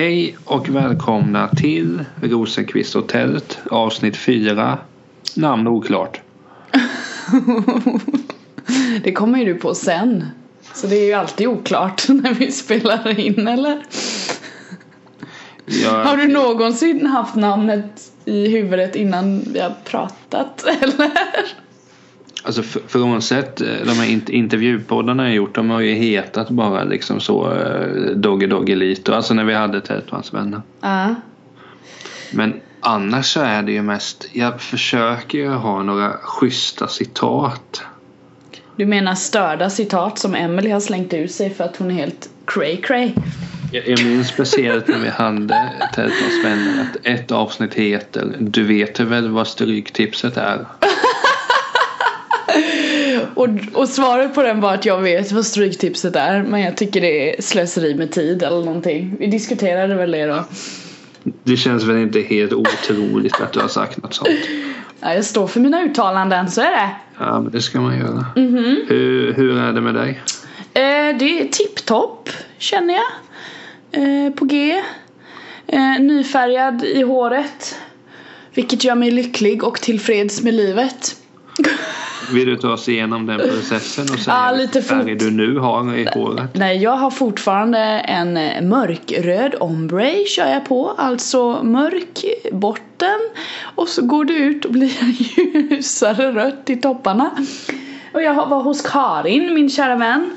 Hej och välkomna till Rosenqvist hotellet avsnitt 4. Namn oklart. Det kommer ju du på sen. Så det är ju alltid oklart när vi spelar in eller? Jag, Har du någonsin haft namnet i huvudet innan vi har pratat eller? Alltså för, frånsett eh, de här int- intervjupoddarna jag gjort, de har ju hetat bara liksom så uh, Doggy Doggy Lito, alltså när vi hade Tätmansvänner. Ja. Men annars så är det ju mest, jag försöker ju ha några schyssta citat. Du menar störda citat som Emily har slängt ut sig för att hon är helt cray cray? Jag, jag minns speciellt när vi hade Tätmansvänner att ett avsnitt heter Du vet väl vad stryktipset är? Och, och svaret på den var att jag vet vad stryktipset är men jag tycker det är slöseri med tid eller någonting. Vi diskuterade väl det då. Det känns väl inte helt otroligt att du har sagt något sånt. Ja, jag står för mina uttalanden, så är det. Ja, men det ska man göra. Hur, hur är det med dig? Eh, det är tipptopp känner jag. Eh, på G. Eh, nyfärgad i håret. Vilket gör mig lycklig och tillfreds med livet. Vill du ta oss igenom den processen och säga Ja, lite färg du nu har i håret? Nej, jag har fortfarande en mörkröd ombre kör jag på. Alltså mörk botten. Och så går det ut och blir ljusare rött i topparna. Och jag var hos Karin, min kära vän.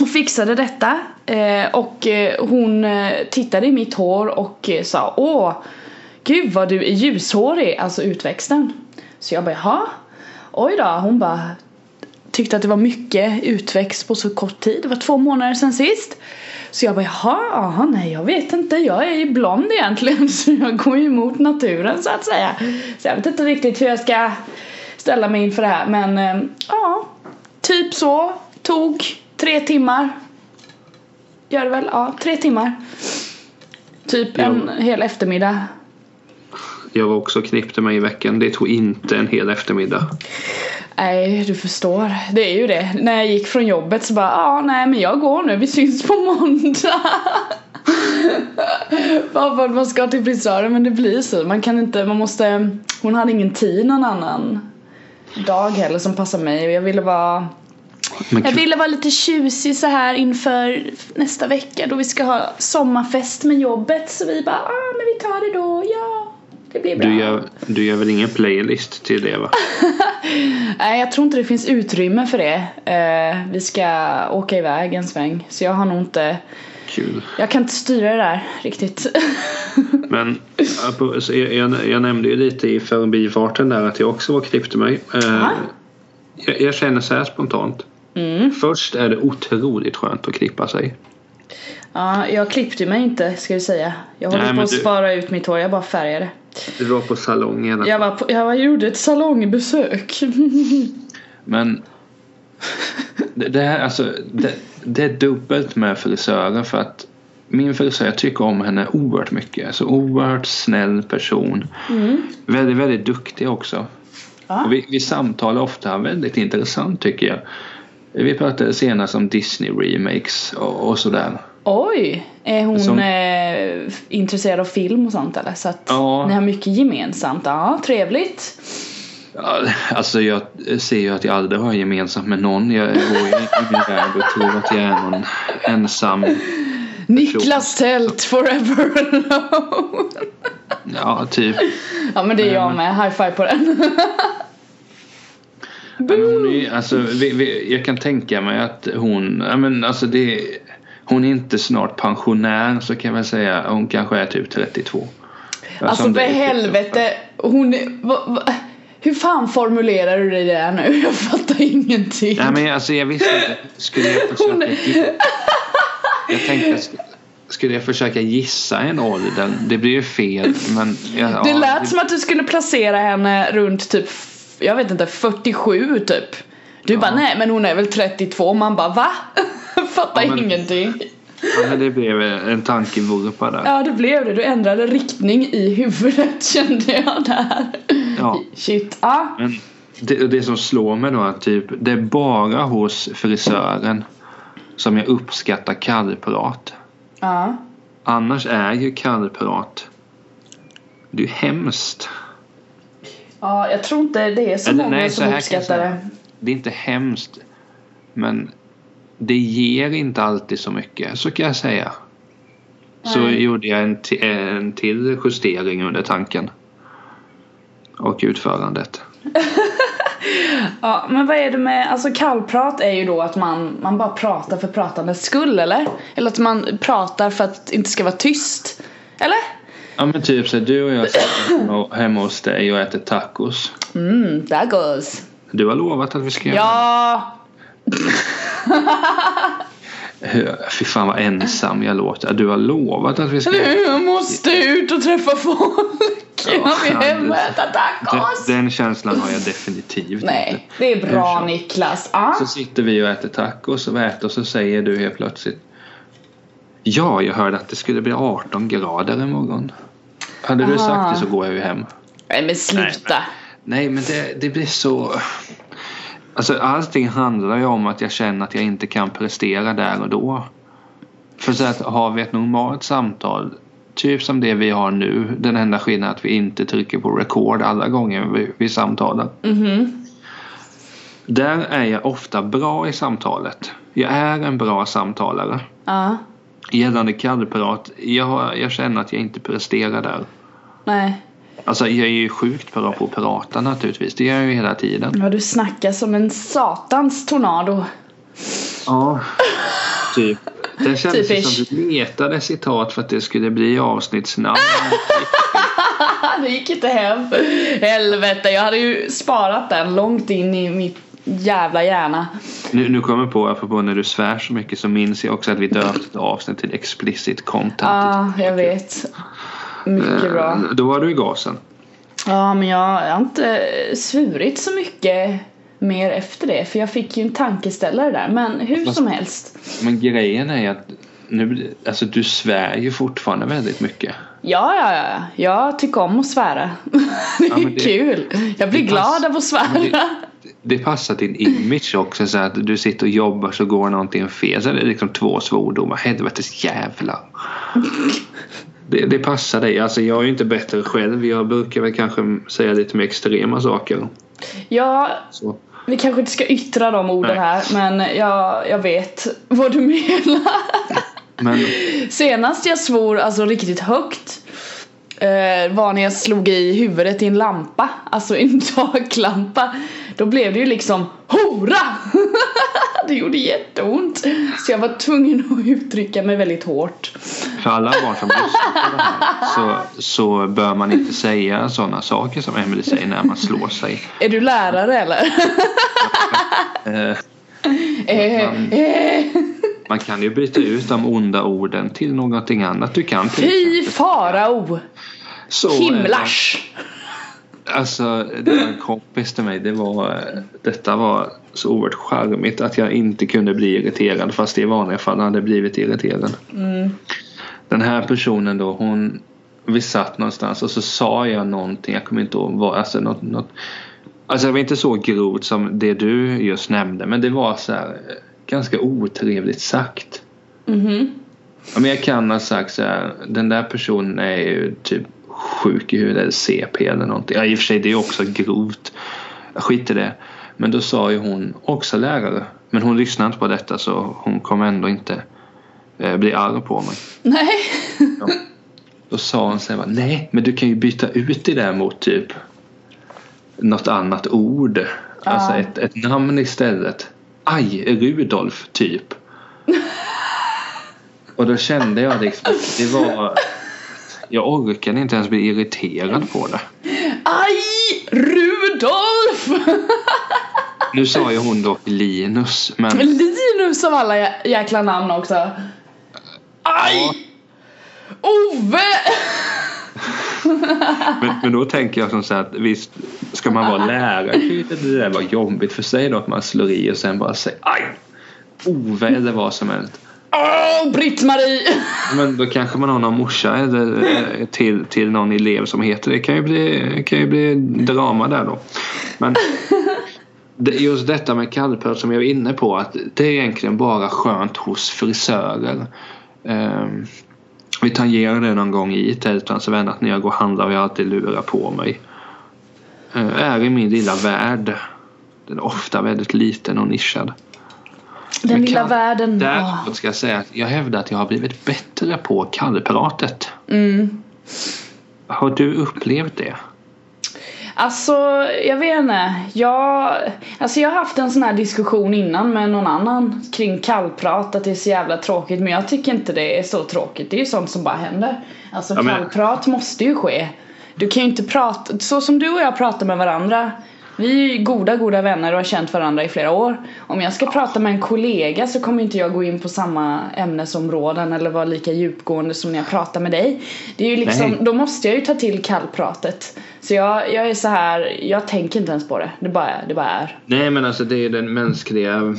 Och fixade detta. Eh, och eh, hon eh, tittade i mitt hår och sa Åh, gud vad du är ljushårig, alltså utväxten. Så jag bara jaha. Oj då, hon bara tyckte att det var mycket utväxt på så kort tid. Det var två månader sedan sist. Så jag bara jaha, aha, nej jag vet inte. Jag är ju blond egentligen så jag går ju emot naturen så att säga. Så jag vet inte riktigt hur jag ska ställa mig inför det här men eh, ja, typ så. Tog tre timmar. Gör det väl? Ja, tre timmar. Typ en hel eftermiddag. Jag var också och klippte mig i veckan. Det tog inte en hel eftermiddag. Nej, du förstår. Det är ju det. När jag gick från jobbet så bara, ja, nej men jag går nu, vi syns på måndag. Bara för att man ska till frisören, men det blir så. Man kan inte, man måste, hon hade ingen tid någon annan dag heller som passar mig. Jag ville vara jag ville vara lite tjusig så här inför nästa vecka då vi ska ha sommarfest med jobbet. Så vi bara, ah men vi tar det då, ja. Det blir bra. du, gör, du gör väl ingen playlist till det va? Nej, jag tror inte det finns utrymme för det. Eh, vi ska åka iväg en sväng. Så jag har nog inte... Kul. Jag kan inte styra det där riktigt. Men jag, nämnde ju lite i förbifarten där att jag också var och klippte mig. Aha. jag, jag känner så här spontant. Mm. Först är det otroligt skönt att klippa sig. Ja, jag klippte mig inte ska vi säga. Jag håller Nej, på att du- spara ut mitt hår, jag bara färgade. Du var på salongen. Jag, var på, jag gjorde ett salongbesök. Men det, det här alltså det, det är dubbelt med frisören för att min frisör, jag tycker om henne oerhört mycket. Så oerhört snäll person. Väldigt, väldigt duktig också. Ja. Och vi, vi samtalar ofta väldigt intressant tycker jag. Vi pratade senast om Disney remakes och, och sådär. Oj! Är hon Som- eh, intresserad av film och sånt eller? Så att Ja. ni har mycket gemensamt. Ja, trevligt. Ja, alltså jag ser ju att jag aldrig har gemensamt med någon. Jag går ju i min värld och tror att jag är någon ensam. Niklas Tält forever alone. Ja, typ. Ja men det är jag med, high five på den. Men hon är, alltså, vi, vi, jag kan tänka mig att hon, ja, men alltså det, hon är inte snart pensionär så kan jag väl säga. Hon kanske är typ 32. Alltså för det helvete, hon va, va, Hur fan formulerar du det där nu? Jag fattar ingenting. Nej men alltså jag visste inte. Skulle jag Hon försöka Jag tänkte sk- skulle jag försöka gissa en ålder? Det blir ju fel men jag, Det ja, lät som att du skulle placera henne runt typ, jag vet inte, 47 typ. Du bara nej men hon är väl 32 man bara va? Fattar Ja, men- ingenting. ja, det blev en tankevurpa där. Ja det blev det, du ändrade riktning i huvudet kände jag där. Ja. Shit, ja. Men det, det som slår mig då är typ, det är bara hos frisören som jag uppskattar kallprat. Ja. Annars är ju kallprat det är ju hemskt. Ja, jag tror inte det är så Eller många nej, som uppskattar det. Det är inte hemskt. Men det ger inte alltid så mycket. Så kan jag säga. Så Nej. gjorde jag en, en till justering under tanken. Och utförandet. Ja, men vad är det med, alltså kallprat är ju då att man, man bara pratar för pratandets skull eller? Eller att man pratar för att det inte ska vara tyst. Eller? Ja men typ så du och jag sitter hemma- hos dig och äter tacos. Mm, that goes. Du har lovat att vi ska göra Ja! Fy fan vad ensam jag låter. Du har lovat att vi ska Jag måste ut och träffa folk innan vi är hemma och äta tacos. Den, den känslan har jag definitivt inte. Nej, det är bra så. Niklas. Ah. Så sitter vi och äter tacos och äter och så säger du helt plötsligt Ja, jag hörde att det skulle bli 18 grader imorgon. Hade du Aha. sagt det så går jag ju hem. Nej men sluta. Nej, men det, det blir så... Alltså allting handlar ju om att jag känner att jag inte kan prestera där och då. För så att har vi ett normalt samtal, typ som det vi har nu, den enda skillnaden är att vi inte trycker på record alla gånger vi, vi samtalar. Mhm. Där är jag ofta bra i samtalet. Jag är en bra samtalare. Ja. Gällande kallprat, jag, jag känner att jag inte presterar där. Nej. Alltså jag är ju sjukt bra på att prata naturligtvis. Det gör jag ju hela tiden. Ja du snackar som en satans tornado. Ja, typ. Det kändes Typisch. som du letade citat för att det skulle bli avsnittsnamn. det gick inte hem. Helvete, jag hade ju sparat den långt in i mitt jävla hjärna. Nu, nu kommer jag på, apropå när du svär så mycket så minns jag också att vi döpte ett avsnitt till explicit content. Ja, jag vet. Mycket bra. Eh, Då var du i gasen. Ja, men jag har inte svurit så mycket mer efter det. För jag fick ju en tankeställare där. Men hur Fast- som helst. Men grejen är att nu, alltså du svär ju fortfarande väldigt mycket. Ja, ja, ja. Jag tycker om att svära. det är Ja, det- kul. Jag blir glad pass- av att svära. Det, det passar din image också så att du sitter och jobbar så går någonting fel. Så är det liksom två svordomar. Helvetes jävlar. Det, det passar dig. Alltså jag är ju inte bättre själv. Jag brukar väl kanske säga lite mer extrema saker. Ja, Så. vi kanske inte ska yttra de orden Nej. här. Men jag, jag vet vad du menar. Men Senast jag svor alltså riktigt högt eh, var när jag slog i huvudet i en lampa, alltså en taklampa. Då blev det ju liksom HORA! det gjorde jätteont. Så jag var tvungen att uttrycka mig väldigt hårt. för alla barn som lyssnar på det här så, så bör man inte säga sådana saker som Emily säger när man slår sig. Är du lärare eller? Eh, eh, Man- eh. man kan ju byta ut de onda orden till någonting annat. Du kan Fy farao! Så, eh, Himlars! Alltså, det var en kompis till mig. Det var, detta var så oerhört charmigt att jag inte kunde bli irriterad fast i vanliga fall hade blivit irriterad. Mm. Den här personen då, hon vi satt någonstans och så sa jag någonting, jag kommer inte ihåg vad, alltså något, något Alltså det var inte så grovt som det du just nämnde men det var så här ganska otrevligt sagt. Mhm. Ja, men jag kan ha sagt så här, den där personen är ju typ sjuk i huvudet eller CP eller någonting. Ja, i och för sig det är också grovt. Skit i det. Men då sa ju hon, också lärare. Men hon lyssnade inte på detta så hon kommer ändå inte eh, bli arg på mig. Nej. Då sa hon så här, nej men du kan ju byta ut det där mot typ något annat ord. Alltså Ja. ett, ett namn istället. Aj, Rudolf typ. Och då kände jag liksom att det var jag orkade inte ens bli irriterad på det. Aj! Rudolf! Nu sa ju hon dock Linus men Linus av alla jä- jäkla namn också. Aj! Ove! Men, men då tänker jag som så att visst ska man vara lärare det där vara jobbigt för sig då att man slår i och sen bara säger aj Ove eller vad som helst. Åh, Britt-Marie! Men då kanske man har någon morsa eller eh, till, till någon elev som heter det. kan ju bli, kan ju bli drama där då. Men just detta med kallprat som jag var inne på att det är egentligen bara skönt hos frisörer. Ehm, vi tangerar det någon gång i Tältans vän att när jag går och handlar och jag alltid lurar på mig. Eh, är i min lilla värld. Den är ofta väldigt liten och nischad. Den lilla kan- världen. Däremot ska jag säga att jag hävdar att jag har blivit bättre på kallpratet. Mm. Har du upplevt det? Alltså, jag vet inte. Jag, alltså jag har haft en sån här diskussion innan med någon annan kring kallprat, att det är så jävla tråkigt. Men jag tycker inte det är så tråkigt. Det är ju sånt som bara händer. Alltså Ja, men- kallprat måste ju ske. Du kan ju inte prata, så som du och jag pratar med varandra. Vi är ju goda, goda vänner och har känt varandra i flera år. Om jag ska prata med en kollega så kommer inte jag gå in på samma ämnesområden eller vara lika djupgående som när jag pratar med dig. Det är ju liksom, Nej. då måste jag ju ta till kallpratet. Så jag, jag är så här, jag tänker inte ens på det. Det bara, det bara är. Nej men alltså det är den mänskliga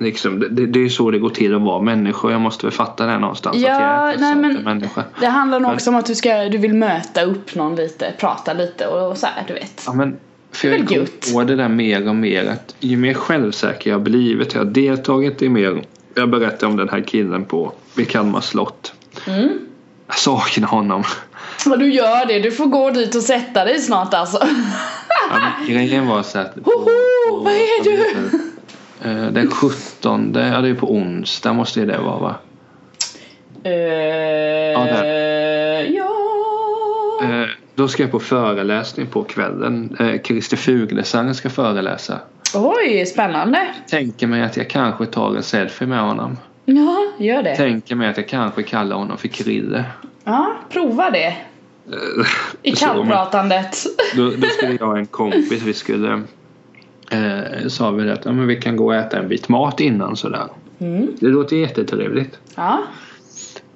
liksom, det, det är ju så det går till att vara människa. Jag måste väl fatta det någonstans. Ja, att jag är nej, men- människa. Det handlar nog Men- också om att du, ska, du vill möta upp någon lite, prata lite och, och så här, du vet. Ja, men, för jag gött. på det där mer och mer att ju mer självsäker jag blivit, jag har deltagit i mer. Jag berättade om den här killen på vid Kalmar slott. Mm. Jag saknar honom. Och du gör det, du får gå dit och sätta dig snart alltså. Ja, grejen var så att... Hoho, vad är du? Eh, Den 17, ja det är på onsdag måste det vara va? Eh, där. Eh, Då ska jag på föreläsning på kvällen. Eh, Christer Fuglesang ska föreläsa. Oj, spännande. Tänker mig att jag kanske tar en selfie med honom. Ja, gör det. Tänker mig att jag kanske kallar honom för Krille. Ja, prova det. Eh, I men- kallpratandet. Då, då skulle jag och en kompis, vi skulle eh, sa vi att ja, men vi kan gå och äta en bit mat innan sådär. Mm. Det låter jättetrevligt. Ja.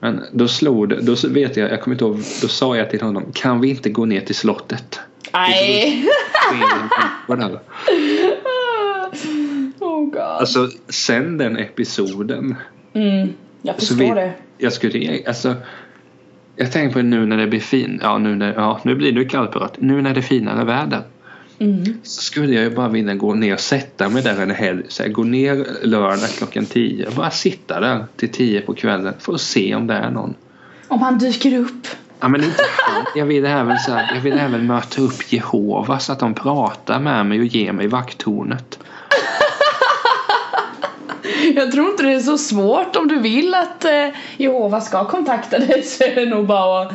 Men då slog det, då vet jag, jag kommer inte ihåg, då sa jag till honom kan vi inte gå ner till slottet? Nej. Oh god. Alltså sen den episoden Mm, jag förstår vi, det. jag skulle, alltså jag tänker på nu när det blir fin, ja nu, när, ja, nu blir det kallprat, nu när det är finare väder. Mm. Så skulle jag ju bara vilja gå ner och sätta mig där en helg. Så här, gå ner lördag klockan 10 och bara sitta där till 10 på kvällen för att se om det är någon. Om han dyker upp. Ja men inte. Jag vill även, så här, jag vill även möta upp Jehova så att de pratar med mig och ger mig vakttornet. Jag tror inte det är så svårt om du vill att eh, Jehova ska kontakta dig så är det nog bara att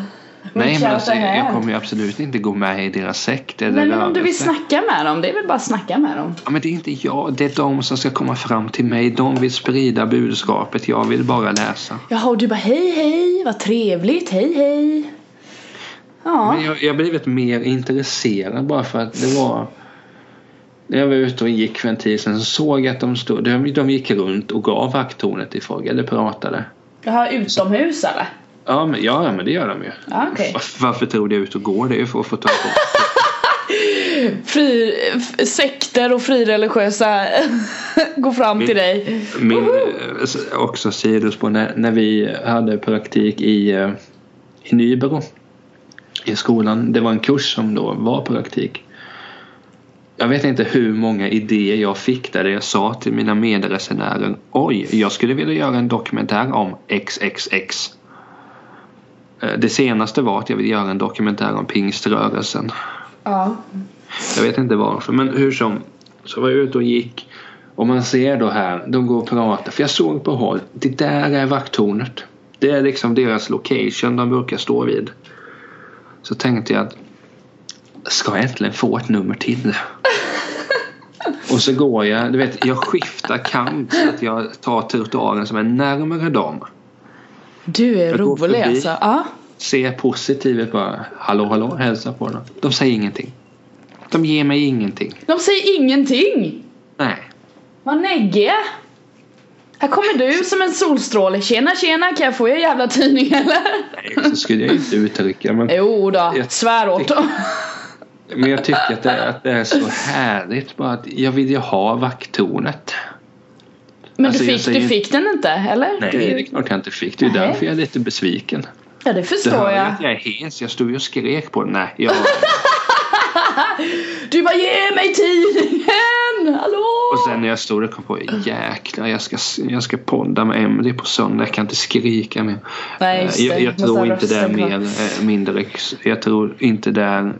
Nej men alltså, jag, kommer ju absolut inte gå med i deras sekt eller Nej men om du vill snacka med dem, det är väl bara att snacka med dem. Ja, men det är inte jag, det är de som ska komma fram till mig. De vill sprida budskapet, jag vill bara läsa. Jaha och du bara hej hej, vad trevligt, hej hej. Ja. Men jag, jag har blivit mer intresserad bara för att det var när jag var ute och gick för en tid sedan så såg jag att de stod, de, de gick runt och gav vakttornet till folk eller pratade. Jaha, utomhus eller? Ja men, ja, men det gör de ju. Ja okej. Varför, tror du ute och går? Det är ju för att få ta på. Fri, sekter och frireligiösa går fram till dig. Min eh, också sidospår när, när vi hade praktik i, eh, i Nybro i skolan. Det var en kurs som då var praktik. Jag vet inte hur många idéer jag fick där jag sa till mina medresenärer Oj, jag skulle vilja göra en dokumentär om XXX. Eh, Det senaste var att jag vill göra en dokumentär om pingströrelsen. Ja. Jag vet inte varför men hur som så var jag ute och gick och man ser då här, de går och pratar för jag såg på håll, det där är vakttornet. Det är liksom deras location de brukar stå vid. Så tänkte jag att ska jag äntligen få ett nummer till? och så går jag, du vet, jag skiftar kant så att jag tar trottoaren som är närmare dem. Du är Jag rolig alltså. Ja. Ser positivt bara, hallå hallå, hälsa på dem. De säger ingenting. De ger mig ingenting. De säger ingenting. Nej. Vad neggiga. Här kommer du som en solstråle. Tjena tjena, kan jag få er jävla tidning eller? Nej, så skulle jag inte uttrycka men, Jo då, Jag svär åt dem. men jag tycker att det, att det är så härligt bara att jag vill ju ha vakttornet. Men Alltså, du, fick, säger du fick den inte eller? Nej, du... det är klart jag inte fick. Det är Nej. därför jag är lite besviken. Ja det förstår ju jag. att jag är hes. Jag stod ju och skrek på den. Nej, jag, Du bara ge mig tidningen! hallå! Och sen när jag stod där kom på jäklar jag ska, jag ska podda med Emily på söndag. Jag kan inte skrika mer. Nej, Eh, jag, det. jag tror inte det är mer, eh, mindre Jag tror inte det är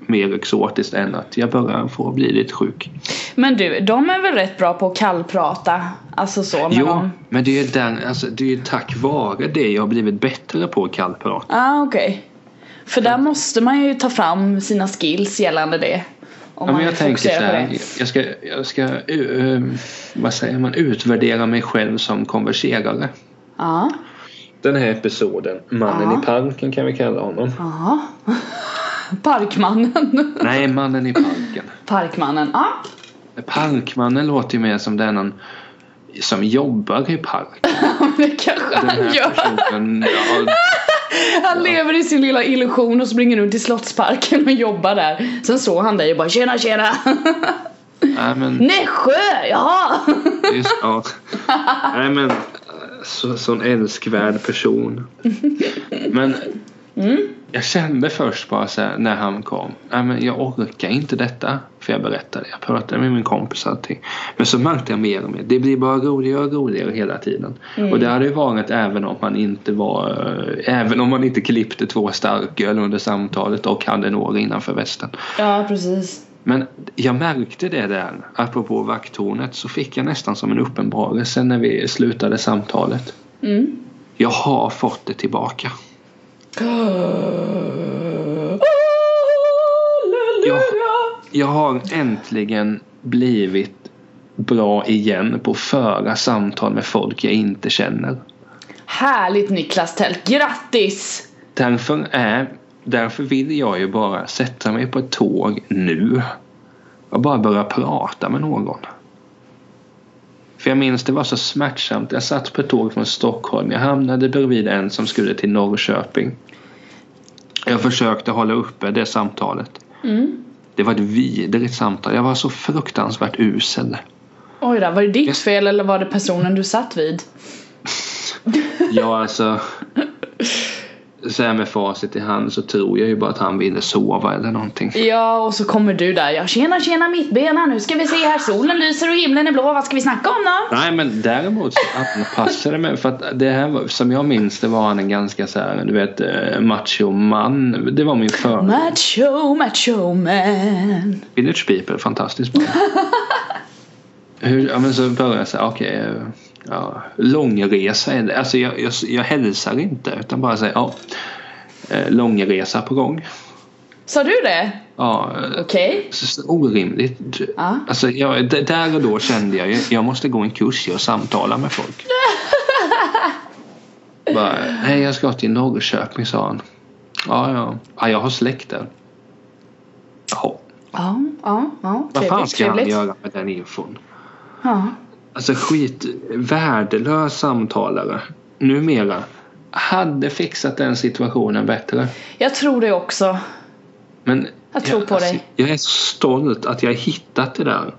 mer exotiskt än att jag börjar få bli lite sjuk. Men du, de är väl rätt bra på att kallprata? Alltså så med Jo, dem? men det är ju den, alltså, det är ju tack vare det jag har blivit bättre på att kallprata. Ah, okej. För där måste man ju ta fram sina skills gällande det. Om Ja, men jag tänker så här, jag ska, jag ska uh, vad säger man, utvärdera mig själv som konverserare. Ja. Den här episoden, Mannen Ja. i parken kan vi kalla honom. Ja. Parkmannen. Nej, Mannen i parken. Parkmannen. Ja. Parkmannen låter ju mer som den någon som jobbar i parken. det kanske Den han gör. personen, ja, Han lever i sin lilla illusion och springer runt i Slottsparken och jobbar där. Sen såg han dig och bara tjena tjena. nej men, Nässjö, jaha. just, ja. Nej men, så, sån älskvärd person. Men jag kände först bara så här, när han kom. Nej men jag orkar inte detta. För jag berättade, jag pratade med min kompis och allting. Men så märkte jag mer och mer. Det blir bara roligare och roligare hela tiden. Och det hade ju varit även om man inte var Även om man inte klippte två starköl under samtalet och hade några innanför västen. Ja, precis. Men jag märkte det där, apropå vakttornet, så fick jag nästan som en uppenbarelse när vi slutade samtalet. Mm. Jag har fått det tillbaka. Halleluja. Jag har äntligen blivit bra igen på att föra samtal med folk jag inte känner. Härligt Niklas Tält, grattis! Därför, är, därför vill jag ju bara sätta mig på ett tåg nu och bara börja prata med någon. För jag minns det var så smärtsamt. Jag satt på ett tåg från Stockholm. Jag hamnade bredvid en som skulle till Norrköping. Jag försökte hålla uppe det samtalet. Mm. Det var ett vidrigt samtal. Jag var så fruktansvärt usel. Oj då, var det ditt fel eller var det personen du satt vid? Ja, alltså. Så här med facit i hand så tror jag ju bara att han ville sova eller någonting. Ja, och så kommer du där. Ja, tjena tjena mittbena, nu ska vi se här. Solen lyser och himlen är blå. Vad ska vi snacka om då? Nej men däremot så anpassade mig för att det här var, som jag minns det var han en ganska så här, du vet eh, macho man. Det var min för Macho, macho man. Village People, fantastiskt bra. Hur, ja men så började jag säga okej, eh, ja, långresa är det. Alltså jag, jag, jag hälsar inte utan bara säger ja, eh, långresa på gång. Sa du det? Ja, Okej. så orimligt. Ja. Alltså jag, där och då kände jag ju, jag måste gå en kurs att samtala med folk. Bara, nej jag ska till Norrköping sa han. Ja, ja. ja jag har släkt där. Jaha. Ja, ja, ja. Vad fan ska han göra med den infon? Ja. Alltså skit, värdelös samtalare. Numera. Hade fixat den situationen bättre. Jag tror det också. Men Jag tror på dig. Jag är så stolt att jag hittat det där.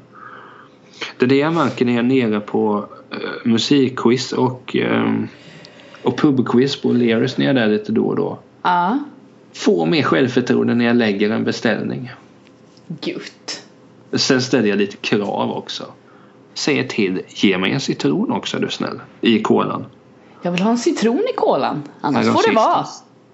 Det är det jag märker när jag är nere på uh, musikquiz och, eh, och pubquiz på Leris när jag är där lite då och då. Ja. Får mer självförtroende när jag lägger en beställning. Gutt. Sen ställer jag lite krav också. Säger till, ge mig en citron också är du snäll. I kolan. Jag vill ha en citron i kolan. Annars Härom får det vara.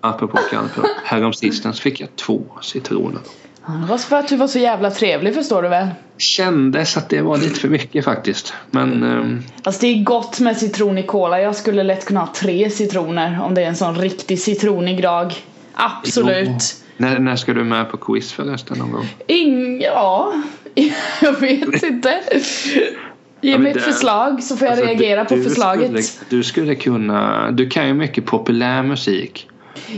Apropå kallprat. Härom sistens fick jag två citroner. Ja, det var för att du var så jävla trevlig förstår du väl. Kändes att det var lite för mycket faktiskt. Men ehm, Fast det är gott med citron i cola. Jag skulle lätt kunna ha tre citroner om det är en sån riktig citronig dag. Absolut. Jo. När, när ska du med på quiz förresten någon gång? Ing, ja, jag vet inte. Ge mig ett förslag så får jag Alltså, reagera du- på du förslaget. Skulle, du skulle kunna, du kan ju mycket populär musik.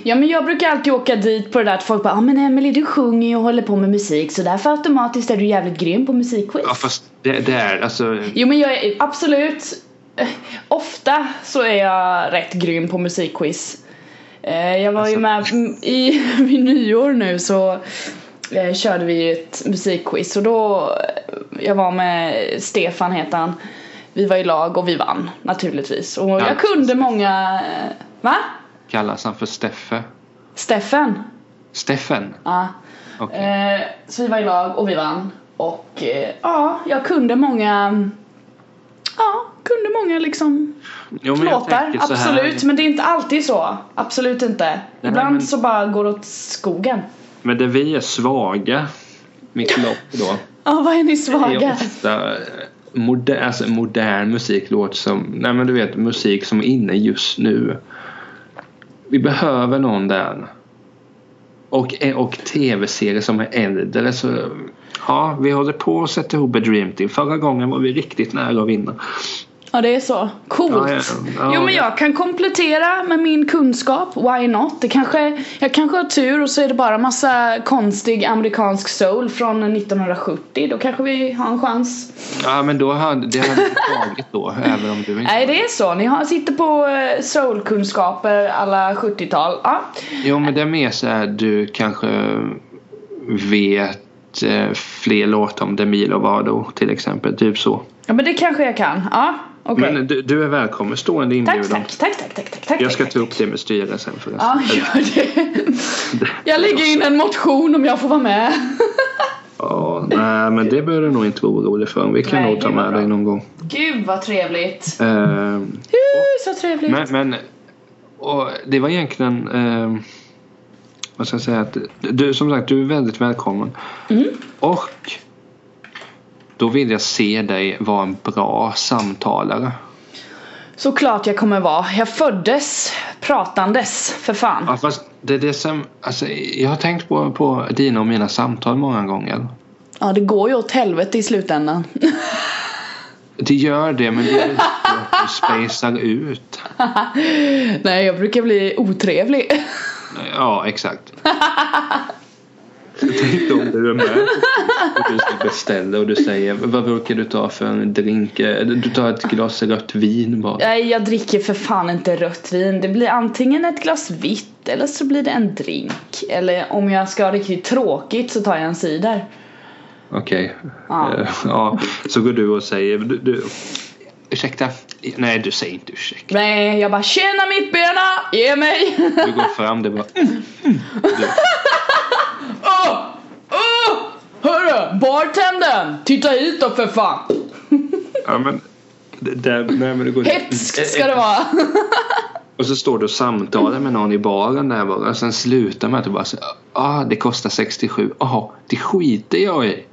Ja men jag brukar alltid åka dit på det där att folk bara ah, men Emily du sjunger ju och håller på med musik så därför automatiskt är du jävligt grym på musikquiz. Ja fast det, det är alltså. Jo men jag är absolut Ofta så är jag rätt grym på musikquiz. Eh, Jag var ju med Alltså- i vid nyår nu så eh, körde vi ju ett musikquiz och då eh, Jag var med Stefan heter han. Vi var i lag och vi vann naturligtvis. Och jag kunde många Va? Kallas han för Steffe? Steffen? Steffen? Ja. Okej. Eh, så vi var i lag och vi vann. Och eh, ja, jag kunde många Ja, kunde många liksom Jo, men låtar, absolut. Men det är inte alltid så. Absolut inte. Ibland men- så bara går det åt skogen. Men där vi är svaga, mitt lopp då. Ja, vad är ni Det är svaga? ofta eh, moder, alltså modern musik låter som, nej men du vet musik som är inne just nu. Vi behöver någon där. Och, och tv-serier som är äldre så ja, vi håller på att sätta ihop ett Dream Team. Förra gången var vi riktigt nära att vinna. Ja, det är så. Coolt. Ja, ja, jo, men ja. jag kan komplettera med min kunskap. Why not? Det kanske, jag kanske har tur och så är det bara massa konstig amerikansk soul från 1970. Då kanske vi har en chans. Ja men då hade det hade tagit då även om du inte Nej, det är så. Ni har, sitter på eh, soulkunskaper alla 70-tal. Ja. Jo men det är mer så här du kanske vet eh, fler låtar om Demi Lovato till exempel. Typ så. ja, men det kanske jag kan. Ja, okej. Men du, du är välkommen. Stående inbjudan. Tack, tack, tack, tack, tack, tack. Jag ska tack, ta upp det med styrelsen förresten. Ja, gör det. Jag lägger in en motion om jag får vara med. Ja, nej men det behöver du nog inte vara orolig för. Vi kan Nej, nog ta med dig någon gång. Gud vad trevligt. Eh, Uh, så trevligt. men men och det var egentligen eh, vad ska jag säga? Att du, som sagt, du är väldigt välkommen. Mm. Och då vill jag se dig vara en bra samtalare. Såklart jag kommer vara. Jag föddes pratandes, för fan. Ja, fast det är det som, alltså, jag har tänkt på, på dina och mina samtal många gånger. Ja, det går ju åt helvete i slutändan. Det gör det men det är så att du spacar ut. Nej, jag brukar bli otrevlig. Ja, exakt. Tänk om du är med och du ska beställa och du säger vad brukar du ta för en drink? Du tar ett glas rött vin bara. Nej, jag dricker för fan inte rött vin. Det blir antingen ett glas vitt eller så blir det en drink. Eller om jag ska ha riktigt tråkigt så tar jag en cider. Okej. Ja. Eh, ja. Så går du och säger du, du, Ursäkta? Nej, du säger inte ursäkta. Nej, jag bara tjena mittbena, ge mig! Du går fram, det bara mm, mm. Hörru, bartendern! Titta hit då för fan! Ja men det- där, nej, men det går Hetsk ska det vara! Och så står du och samtalar med någon i baren där bara och sen slutar med att du bara säger ah det kostar 67, jaha det skiter jag i.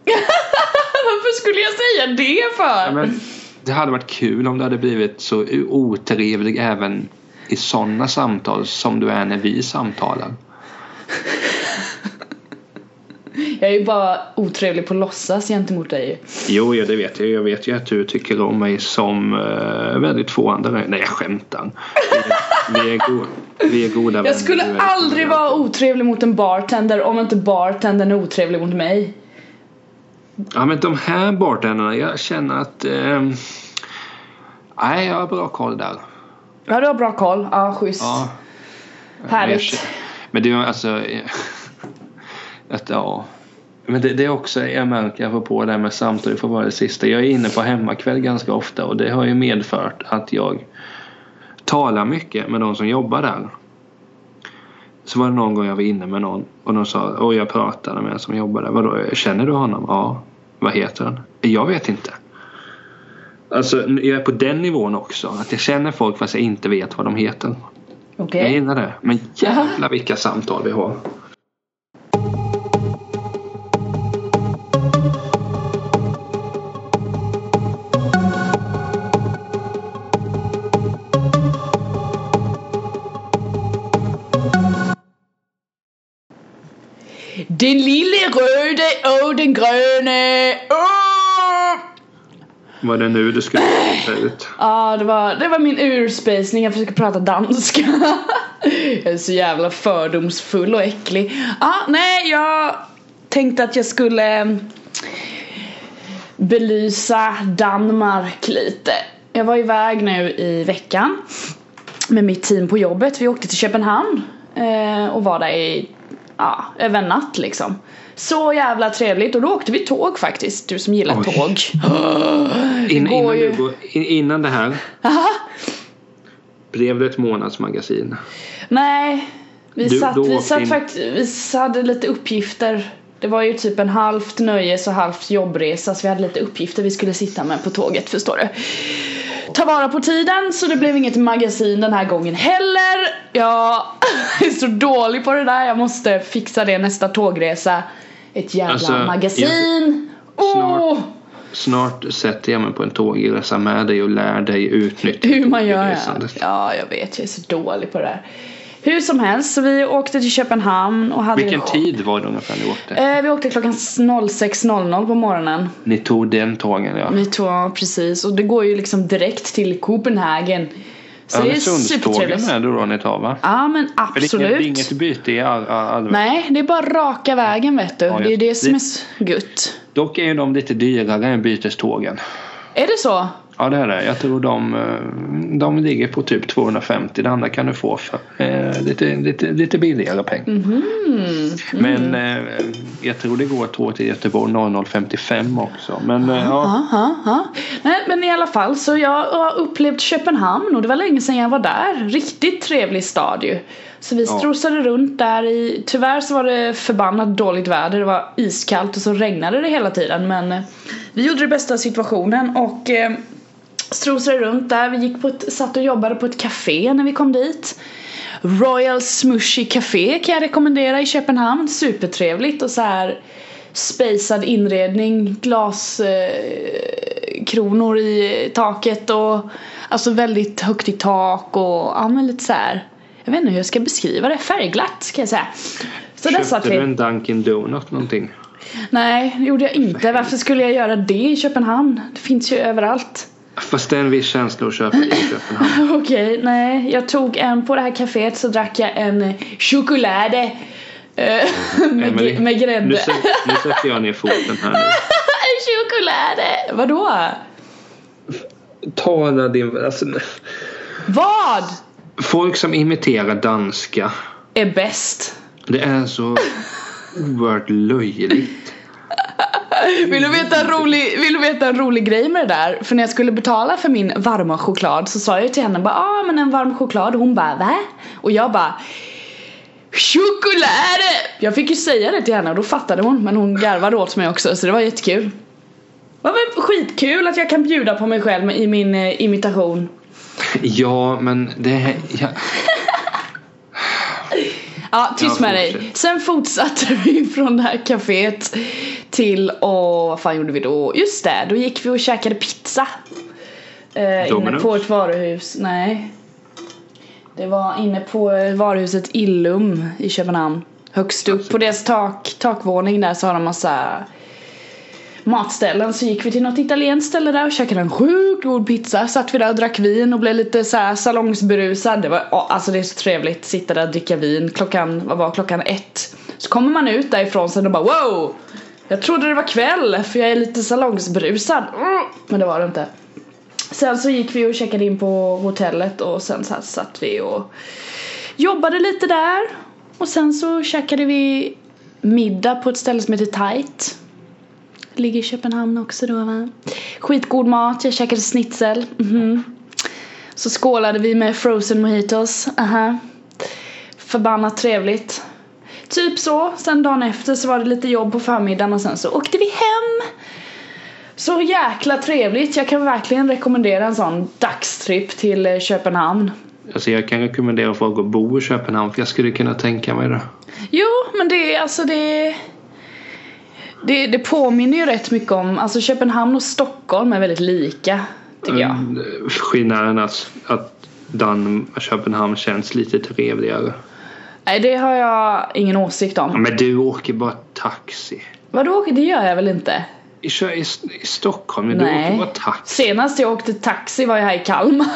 Varför skulle jag säga det för? Ja, men det hade varit kul om du hade blivit så otrevlig även i sådana samtal som du är när vi samtalar. Jag är ju bara otrevlig på låtsas gentemot dig. Jo, ja, det vet jag. Jag vet ju att du tycker om mig som uh, väldigt få andra. Nej, jag skämtar. Vi är, vi är, go- vi är goda vänner. Jag skulle Du är aldrig vara otrevlig mot en bartender om inte bartendern är otrevlig mot mig. Ja men de här bartenderna, jag känner att... ehm, nej, jag har bra koll där. Ja, du har bra koll. Ja, schysst. Ja. Härligt. men det är alltså... Att, ja. Men det, det är också, jag märker apropå det här med samtal, det får vara det sista. Jag är inne på hemmakväll ganska ofta och det har ju medfört att jag talar mycket med de som jobbar där. Så var det någon gång jag var inne med någon och de sa, och jag pratade med en som jobbar där. Vadå, känner du honom? Ja. Vad heter han? Jag vet inte. Alltså jag är på den nivån också. Att jag känner folk fast jag inte vet vad de heter. Okej. Jag gillar det. Men jävla vilka samtal vi har. Den lille röde och den gröne. Åh! Vad är det nu du ska ta ut? Ja, det var, det var min urspacning. Jag försöker prata danska. jag är så jävla fördomsfull och äcklig. Ja, nej, jag tänkte att jag skulle mm, belysa Danmark lite. Jag var iväg nu i veckan med mitt team på jobbet. Vi åkte till Köpenhamn eh, och var där i, ja, över en natt liksom. Så jävla trevligt och då åkte vi tåg faktiskt, du som gillar Oj. tåg. In, innan, ju- går, in, innan det här. Aha. Blev det ett månadsmagasin? Nej, vi Du- satt, vi satt in- faktiskt, vi hade lite uppgifter Det var ju typ en halvt nöjes och halvt jobbresa så vi hade lite uppgifter vi skulle sitta med på tåget förstår du. Ta vara på tiden så det blev inget magasin den här gången heller. Jag är så dålig på det där, jag måste fixa det nästa tågresa. Ett jävla Alltså, magasin. Snart. Åh! Snart sätter jag mig på en tågresa med dig och lär dig utnyttja Hur man gör. Ja, jag vet, jag är så dålig på det där. Hur som helst, så vi åkte till Köpenhamn och hade Vilken tid var det ungefär ni åkte? Eh, vi åkte klockan 06.00 på morgonen. Ni tog den tågen ja. Vi tog, precis, och det går ju liksom direkt till Copenhagen. Så det är supertrevligt. är det då ni tar va? Ja men För det är inget- absolut. byte i all, all, all... Nej, det är bara raka vägen vet du. Ja, det är det som är gött. Dock är ju de lite dyrare än bytestågen. Är det så? Ja det är det. Jag tror de, eh, de ligger på typ 250. Det andra kan du få för eh, lite, lite, lite billigare pengar. Mhm. Men eh, jag tror det går tåg till Göteborg 00.55 också. Men eh, ja. Ja, ja, ja. Nej, men i alla fall så jag har upplevt Köpenhamn och det var länge sedan jag var där. Riktigt trevlig stad ju. Så vi Ja. strosade runt där i, tyvärr så var det förbannat dåligt väder. Det var iskallt och så regnade det hela tiden men eh, vi gjorde det bästa av situationen och eh, strosade runt där. Vi gick på ett, satt och jobbade på ett café när vi kom dit. Royal Smushy Café kan jag rekommendera i Köpenhamn. Supertrevligt och så här spacad inredning, glaskronor eh, i taket och alltså väldigt högt i tak och ja men lite så här. Jag vet inte hur jag ska beskriva det, färgglatt kan jag säga. Så Köpte du en Dunkin Donut någonting? Nej, det gjorde jag inte. Varför skulle jag göra det i Köpenhamn? Det finns ju överallt. Fast det är en viss känsla att köpa i Köpenhamn. Okej, nej. Jag tog en på det här kaféet så drack jag en eh, choklad eh, med, Emily, med grädde. Nu, nu sätter jag ner foten här nu. En choklad! Vadå? Tala din... Alltså, Vad folk som imiterar danska. är bäst? Det är så oerhört löjligt. Vill du, veta en rolig, vill du veta en rolig grej med det där? För när jag skulle betala för min varma choklad så sa jag till henne bara ah men en varm choklad och hon bara va? Och jag bara Choklad! Jag fick ju säga det till henne och då fattade hon men hon garvade åt mig också så det var jättekul. Det var skitkul att jag kan bjuda på mig själv i min eh, imitation. Ja, men det... Ja, Ja, tyst med dig. Sen fortsatte vi från det här kaféet till och vad fan gjorde vi då? Just det, då gick vi och käkade pizza. Eh, inne på ett varuhus. Nej. Det var inne på varuhuset Illum i Köpenhamn. Högst upp på deras tak, takvåning där så har de massa matställen så gick vi till något italienskt ställe där och käkade en sjukt god pizza. Satt vi där och drack vin och blev lite så här salongsberusad. Det var, ja, alltså det är så trevligt. Sitta där och dricka vin klockan, vad var klockan ett? Så kommer man ut därifrån sen och bara wow! Jag trodde det var kväll för jag är lite salongsberusad. Mm, Men det var det inte. Sen så gick vi och checkade in på hotellet och sen så satt vi och jobbade lite där. Och sen så käkade vi middag på ett ställe som heter Tight. Ligger i Köpenhamn också då va. Skitgod mat, jag käkade schnitzel. Mhm. Så skålade vi med frozen mojitos. Aha. Förbannat trevligt. Typ så. Sen dagen efter så var det lite jobb på förmiddagen och sen så åkte vi hem. Så jäkla trevligt. Jag kan verkligen rekommendera en sån dagstripp till eh, Köpenhamn. alltså jag kan rekommendera folk att bo i Köpenhamn för jag skulle kunna tänka mig det. Jo, men det är alltså det det, det påminner ju rätt mycket om, alltså Köpenhamn och Stockholm är väldigt lika tycker jag. Mm, Skillnaden att, att Dan, Köpenhamn känns lite trevligare. Nej det har jag ingen åsikt Ja, om. men du åker bara taxi. Vadå, det gör jag väl inte? I, Kö- i, i Stockholm, men du åker Nej. bara taxi. Senast jag åkte taxi var jag här i Kalmar.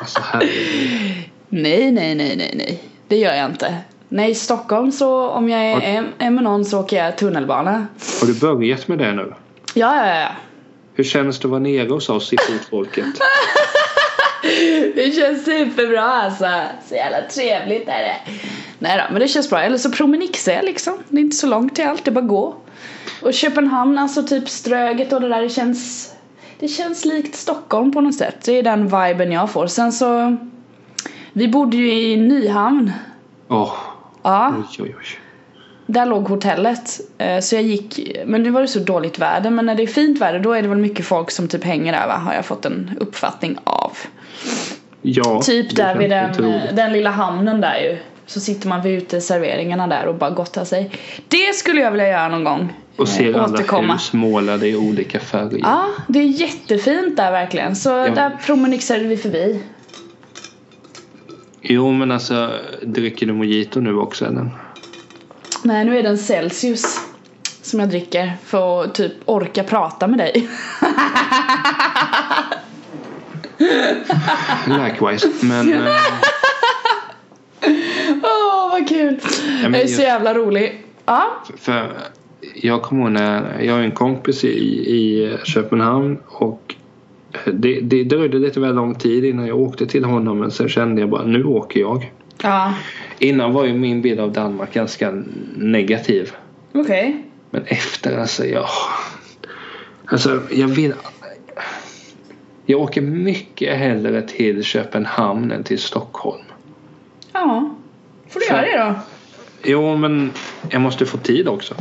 Alltså, herregud. nej, nej, nej, nej, nej. Det gör jag inte. Nej, i Stockholm så om jag är, är, är med någon så åker jag tunnelbana. Har du börjat med det nu? Ja, ja, ja. Hur känns det att vara nere hos oss i fotfolket? Det känns superbra alltså. Så jävla trevligt är det. Nej då, men det känns bra. Eller så promenixar jag liksom. Det är inte så långt till allt, det är bara gå. Och Köpenhamn, alltså typ Ströget och det där, det känns Det känns likt Stockholm på något sätt. Det är den viben jag får. Sen så Vi bodde ju i Nyhamn. Åh, Ja, oj oj oj. Där låg hotellet. Eh, Så jag gick, men nu var det så dåligt väder. Men när det är fint väder då är det väl mycket folk som typ hänger där va? Har jag fått en uppfattning av. Ja, Typ där vid den, tro. den lilla hamnen där ju. Så sitter man vid uteserveringarna där och bara gottar sig. Det skulle jag vilja göra någon gång. Och Eh, ser alla återkomma. hus målade i olika färger. Ja, det är jättefint där verkligen. Så Ja. där promenixade vi förbi. Jo men alltså, dricker du mojito nu också eller? Nej, nu är det en Celsius som jag dricker för att typ orka prata med dig. Likewise. Men eh, Åh, vad kul! men jag är så jävla rolig. Ja, för jag kommer ihåg när jag har en kompis i, i Köpenhamn och det, det dröjde lite väl lång tid innan jag åkte till honom men sen kände jag bara nu åker jag. Ja, Innan var ju min bild av Danmark ganska negativ. okej. Men efter alltså jag... Alltså jag vill... Jag åker mycket hellre till Köpenhamn än till Stockholm. Ja, får du För- göra det då. Jo men jag måste få tid också.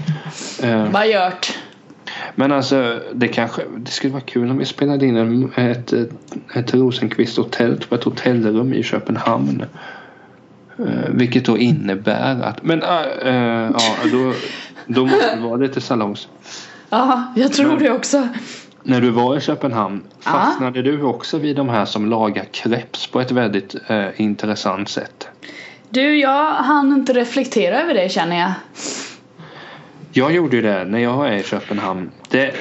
Eh, Bara gjort. Men alltså det kanske det skulle vara kul om vi spelade in en, ett, ett, ett Rosenqvist hotell på ett hotellrum i Köpenhamn. Eh, vilket då innebär att men äh, äh, ja då, då måste det vara lite salongs. Ja, jag tror Men- det också. När du var i Köpenhamn fastnade du också vid de här som lagar crepes på ett väldigt eh, intressant sätt. Du, jag hann inte reflektera över det känner jag. Jag gjorde ju det när jag är i Köpenhamn. Det,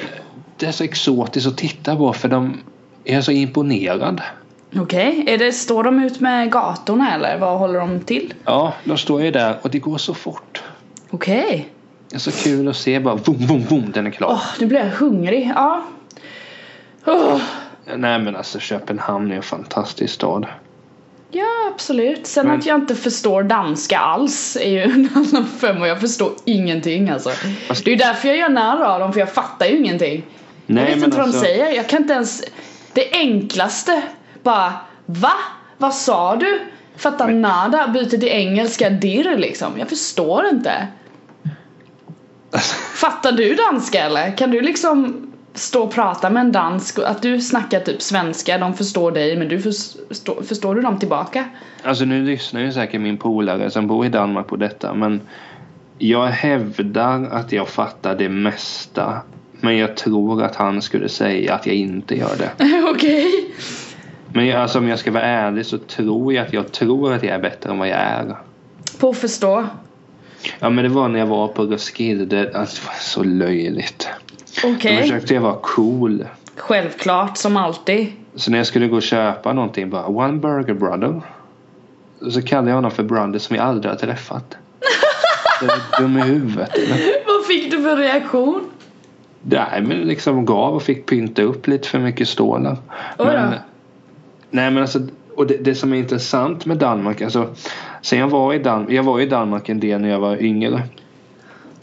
det är så exotiskt att titta på för de är så imponerande. Okej, det, står de ut med gatorna eller vad håller de till? Ja, de står ju där och det går så fort. Okej. Det är så kul att se bara boom, boom, boom, den är klar. Åh, nu blir jag hungrig. Ja. Åh. Nej men alltså Köpenhamn är en fantastisk stad. Ja, absolut. Sen Men- att jag inte förstår danska alls är ju en annan femma. Jag förstår ingenting alltså. Fast- Det är ju därför jag gör narr av dem, för jag fattar ju ingenting. Nej, jag vet inte vad alltså- de säger. Jag kan inte ens... Det enklaste, bara Va? Vad sa du? Fattar nada, byter till engelska dirr liksom. Jag förstår inte. Fattar du danska eller? Kan du liksom stå och prata med en dansk, att du snackar typ svenska, de förstår dig men du förstår, förstår du dem tillbaka? Alltså nu lyssnar ju säkert min polare som bor i Danmark på detta men jag hävdar att jag fattar det mesta. Men jag tror att han skulle säga att jag inte gör det. Okej. Men jag, alltså, om jag ska vara ärlig så tror jag att jag tror att jag är bättre än vad jag är. På att förstå. Ja men det var när jag var på Roskilde. Alltså, det var så löjligt. Okej. Då försökte jag vara cool. Självklart, som alltid. Så när jag skulle gå och köpa någonting bara One burger brother. Så kallade jag honom för brother som jag aldrig har träffat. Jag är dum i huvudet? Vad fick du för reaktion? Nej men liksom gav och fick pynta upp lite för mycket stålar. Men, nej men alltså och det, det som är intressant med Danmark alltså sen jag var i Danmark, jag var i Danmark en del när jag var yngre. Och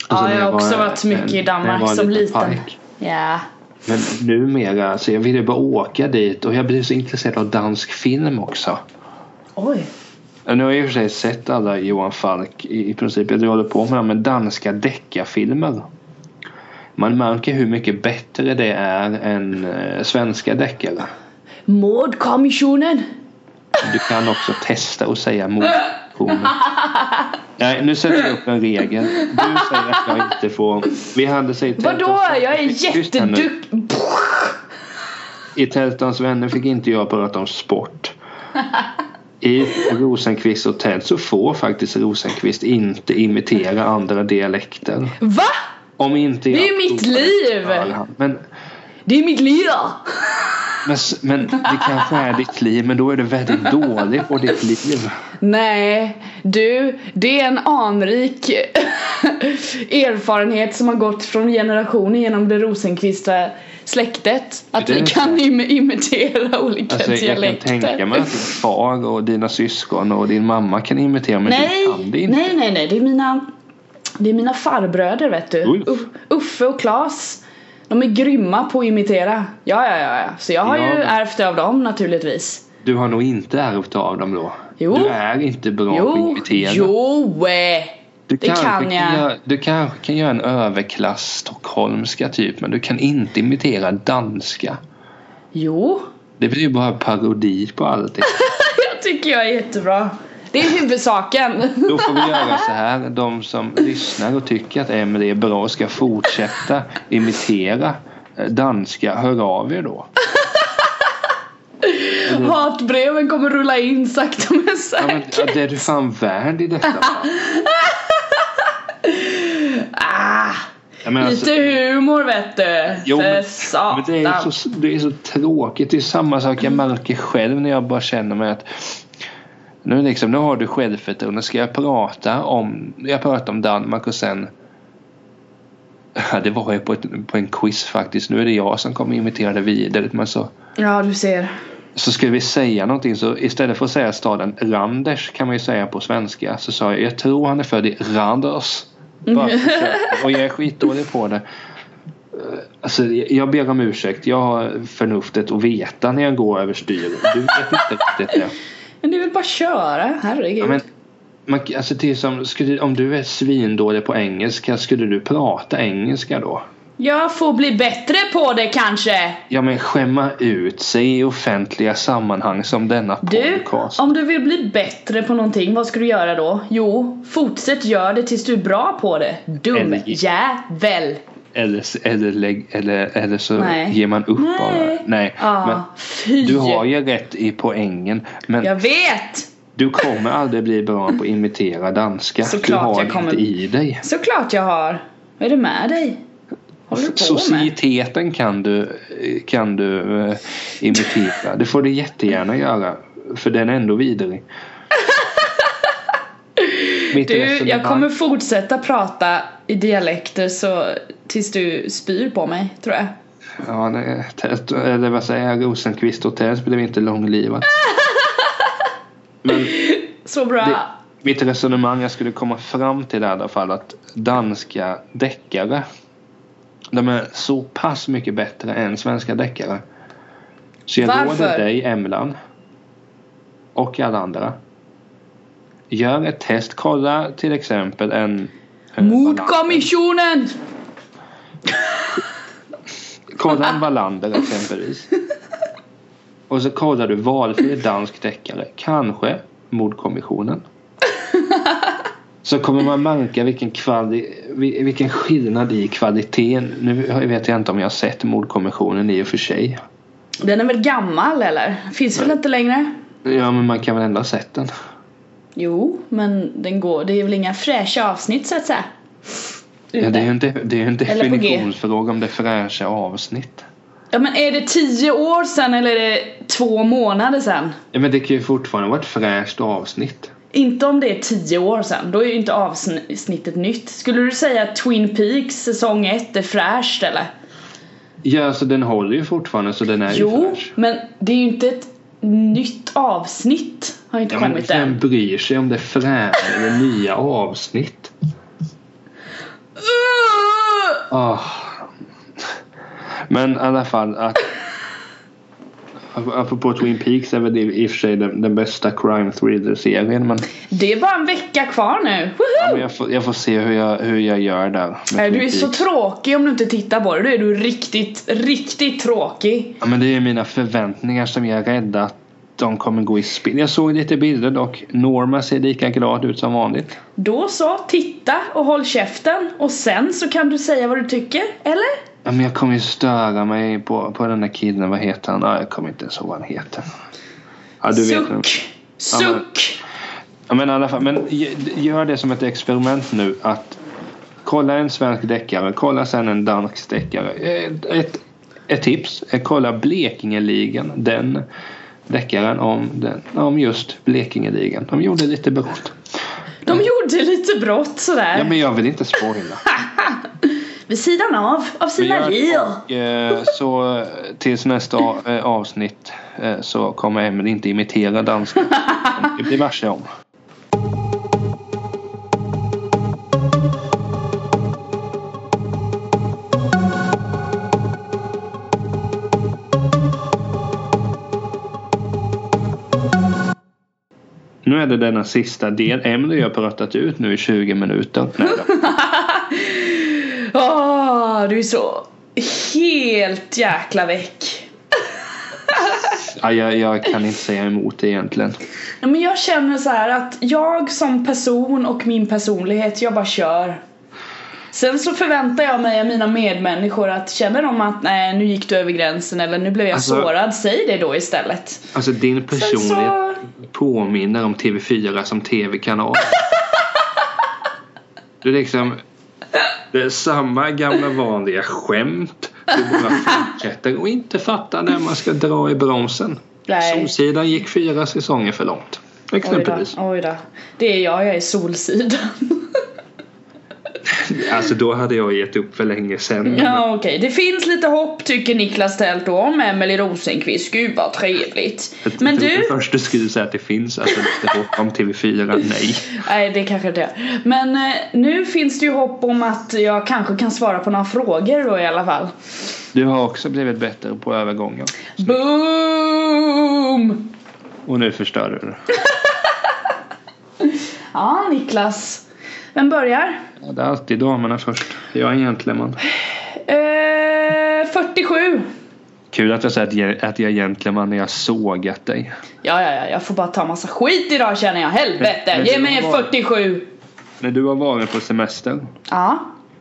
Ja, jag har också var varit mycket i när jag Danmark var som liten pojk. Ja. Men numera, alltså jag ville bara åka dit och jag blev så intresserad av dansk film också. Oj. Nu har jag i och för sig sett alla Johan Falk i, i princip. Jag håller på med men danska deckarfilmer. Man märker hur mycket bättre det är än eh, svenska deckare. Mordkommissionen. Du kan också testa och säga mordkommissionen. Nej, nu sätter jag upp en regel. Du säger att jag inte får... Vi hade sig Vadå? Jag är jätteduktig. I Tältans vänner fick inte jag prata om sport. I Rosenqvist hotell så får faktiskt Rosenqvist inte imitera andra dialekter. Va? Om inte Det är jag mitt liv. Men, Det är mitt liv. Men, men det kanske är ditt liv men då är det väldigt dåligt på ditt liv. Nej, du, det är en anrik erfarenhet som har gått från generationer genom det Rosenqvista släktet. Att vi kan im- imitera olika Alltså, jag kan dialekter. tänka mig att din far och dina syskon och din mamma kan imitera men nej, du kan det inte. nej, nej, nej, det är mina Det är mina farbröder vet du. Uff- Uffe och Klas. De är grymma på att imitera. Ja, ja, ja, ja. Så jag har Ja, ju men- ärvt av dem naturligtvis. Du har nog inte ärvt av dem då. Jo. Du är inte bra på att Jo, imitera. jo. Du Det kan jag. göra, du kanske kan göra en överklass stockholmska typ men du kan inte imitera danska. Jo, Det blir ju bara parodi på allting. jag tycker jag är jättebra. Det är huvudsaken. Då får vi göra så här. De som lyssnar och tycker att Emelie är bra och ska fortsätta imitera eh, danska, hör av er då. Hatbreven kommer rulla in sakta men Ja, men, säkert. ja, det är du fan värd i detta fall. Ah, men alltså- lite humor vet du. Jo, men, men det, är så, det är så tråkigt. Det är samma sak jag märker själv när jag bara känner mig att nu, liksom, nu har du självförtroende. Ska jag prata om Jag pratar om Danmark och sen Ja, det var ju på, ett, på en quiz faktiskt. Nu är det jag som kommer imitera det vidare. Men så, Ja, du ser. så ska vi säga någonting så istället för att säga staden Randers kan man ju säga på svenska. Så sa jag jag tror han är född i Randers. Bara och jag är skitdålig på det. Alltså, jag ber om ursäkt. Jag har förnuftet att veta när jag går överstyr. Du vet inte riktigt det. Men det är väl bara att köra, herregud. Ja, men, man, alltså, det är som, skulle, om du är svindålig på engelska, skulle du prata engelska då? Jag får bli bättre på det kanske. Ja men skämma ut sig i offentliga sammanhang som denna Du, podcast. om du vill bli bättre på någonting, vad ska du göra då? Jo, fortsätt gör det tills du är bra på det. Dum Eller- jävel. Eller, eller, lägg, eller, eller så Nej. ger man upp bara. Nej. Nej. Ja, Men fy. du har ju rätt i poängen. Men Jag vet! du kommer aldrig bli bra på att imitera danska. Såklart du har jag kommer- inte i dig. Såklart jag har. Vad är det med dig? Håller med? Societeten kan du, kan du eh, imitera. Det får du jättegärna göra. För den är ändå vidrig. Du, jag kommer fortsätta prata i dialekter så tills du spyr på mig, tror jag. Ja, tält- eller vad säger jag? Rosenqvist hotell blev inte långlivat. Men Så bra. det, mitt resonemang jag skulle komma fram till i alla fall att danska deckare de är så pass mycket bättre än svenska deckare. Så jag Varför? råder dig Emlan och alla andra. Gör ett test. Kolla till exempel en Mordkommissionen! Kolla en Wallander exempelvis. Och så kollar du valfri dansk deckare. Kanske Mordkommissionen. Så kommer man märka vilken, kvali- vilken skillnad i kvaliteten. Nu vet jag inte om jag har sett Mordkommissionen i och för sig. Den är väl gammal eller? Finns väl inte längre? Ja men man kan väl ändå ha sett den. Jo, men den går. Det är väl inga fräscha avsnitt så att säga. Ja, det är ju en, de- det är ju en definitionsfråga om det är fräscha avsnitt. Ja men är det tio år sedan eller är det två månader sedan? Ja men det kan ju fortfarande vara ett fräscht avsnitt. Inte om det är tio år sedan, då är ju inte avsnittet nytt. Skulle du säga att Twin Peaks säsong 1 är fräscht eller? Ja så den håller ju fortfarande så den är ju Jo, fräsch. men det är ju inte ett nytt avsnitt. Har inte Ja, men kommit vem än. bryr sig om det fräscha eller nya avsnitt? Ah. Men i alla fall att Apropå Twin Peaks är väl det i och för sig den, den bästa crime thriller-serien men, Det är bara en vecka kvar nu. ja, Woho! men jag, får, jag får se hur jag, hur jag gör där. Nej, du är så Peaks. tråkig om du inte tittar på det. Då är du riktigt, riktigt tråkig. Ja, men det är mina förväntningar som jag är rädd att de kommer gå i spel. Jag såg lite bilder dock. Norma ser lika glad ut som vanligt. Då så, titta och håll käften och sen så kan du säga vad du tycker, eller? Ja, men jag kommer ju störa mig på, på den där killen. Vad heter han? Ja, jag kommer inte ens ihåg vad han heter. Ja, du vet. vem- Suck! Ja, men- Suck! Ja, men i alla fall. Men gör det som ett experiment nu. Att kolla en svensk deckare. Kolla sen en dansk deckare. Ett, ett, ett tips. är Kolla Blekingeligan. Den deckaren om, den, om just Blekingeligan. De gjorde lite brott. De gjorde lite brott sådär. Ja, men jag vill inte spoila. Vid sidan av, av sina liv. eh, Så eh, tills nästa eh, avsnitt eh, så kommer Emelie inte imitera danska. Det blir varse om. Nu är det denna sista del. Emily har pratat ut nu i 20 minuter. Åh, du är så helt jäkla väck. Ja, jag, jag kan inte säga emot det egentligen. Ja, men jag känner så här att jag som person och min personlighet, jag bara kör. Sen så förväntar jag mig av mina medmänniskor att känner de att nej nu gick du över gränsen eller nu blev jag Alltså- sårad, säg det då istället. Alltså din personlighet så, påminner om TV4 som TV-kanal. Det är liksom det är samma gamla vanliga skämt. Du bara fortsätter och inte fattar när man ska dra i bromsen. nej. Solsidan gick fyra säsonger för långt. Oj Exempelvis. då, oj då. Det är jag, jag är Solsidan. Alltså då hade jag gett upp för länge sedan. Ja okej, det finns lite hopp tycker Niklas Tält då om Emelie Rosenqvist. Gud vad trevligt. Jag Men du, först du skulle säga att det finns alltså lite hopp om TV4. Nej. nej det kanske inte är. Men eh, nu finns det ju hopp om att jag kanske kan svara på några frågor då i alla fall. Du har också blivit bättre på övergångar. Boom! Och nu förstör du det. Ja Niklas. Vem börjar? Ja, det är alltid damerna först. Jag är en gentleman. Eh, 47. Kul att jag säger att jag, att jag är gentleman när jag sågat dig. Ja, ja, ja, jag får bara ta massa skit idag känner jag. Helvete, ge mig var- 47. När du har varit på semester, Ja.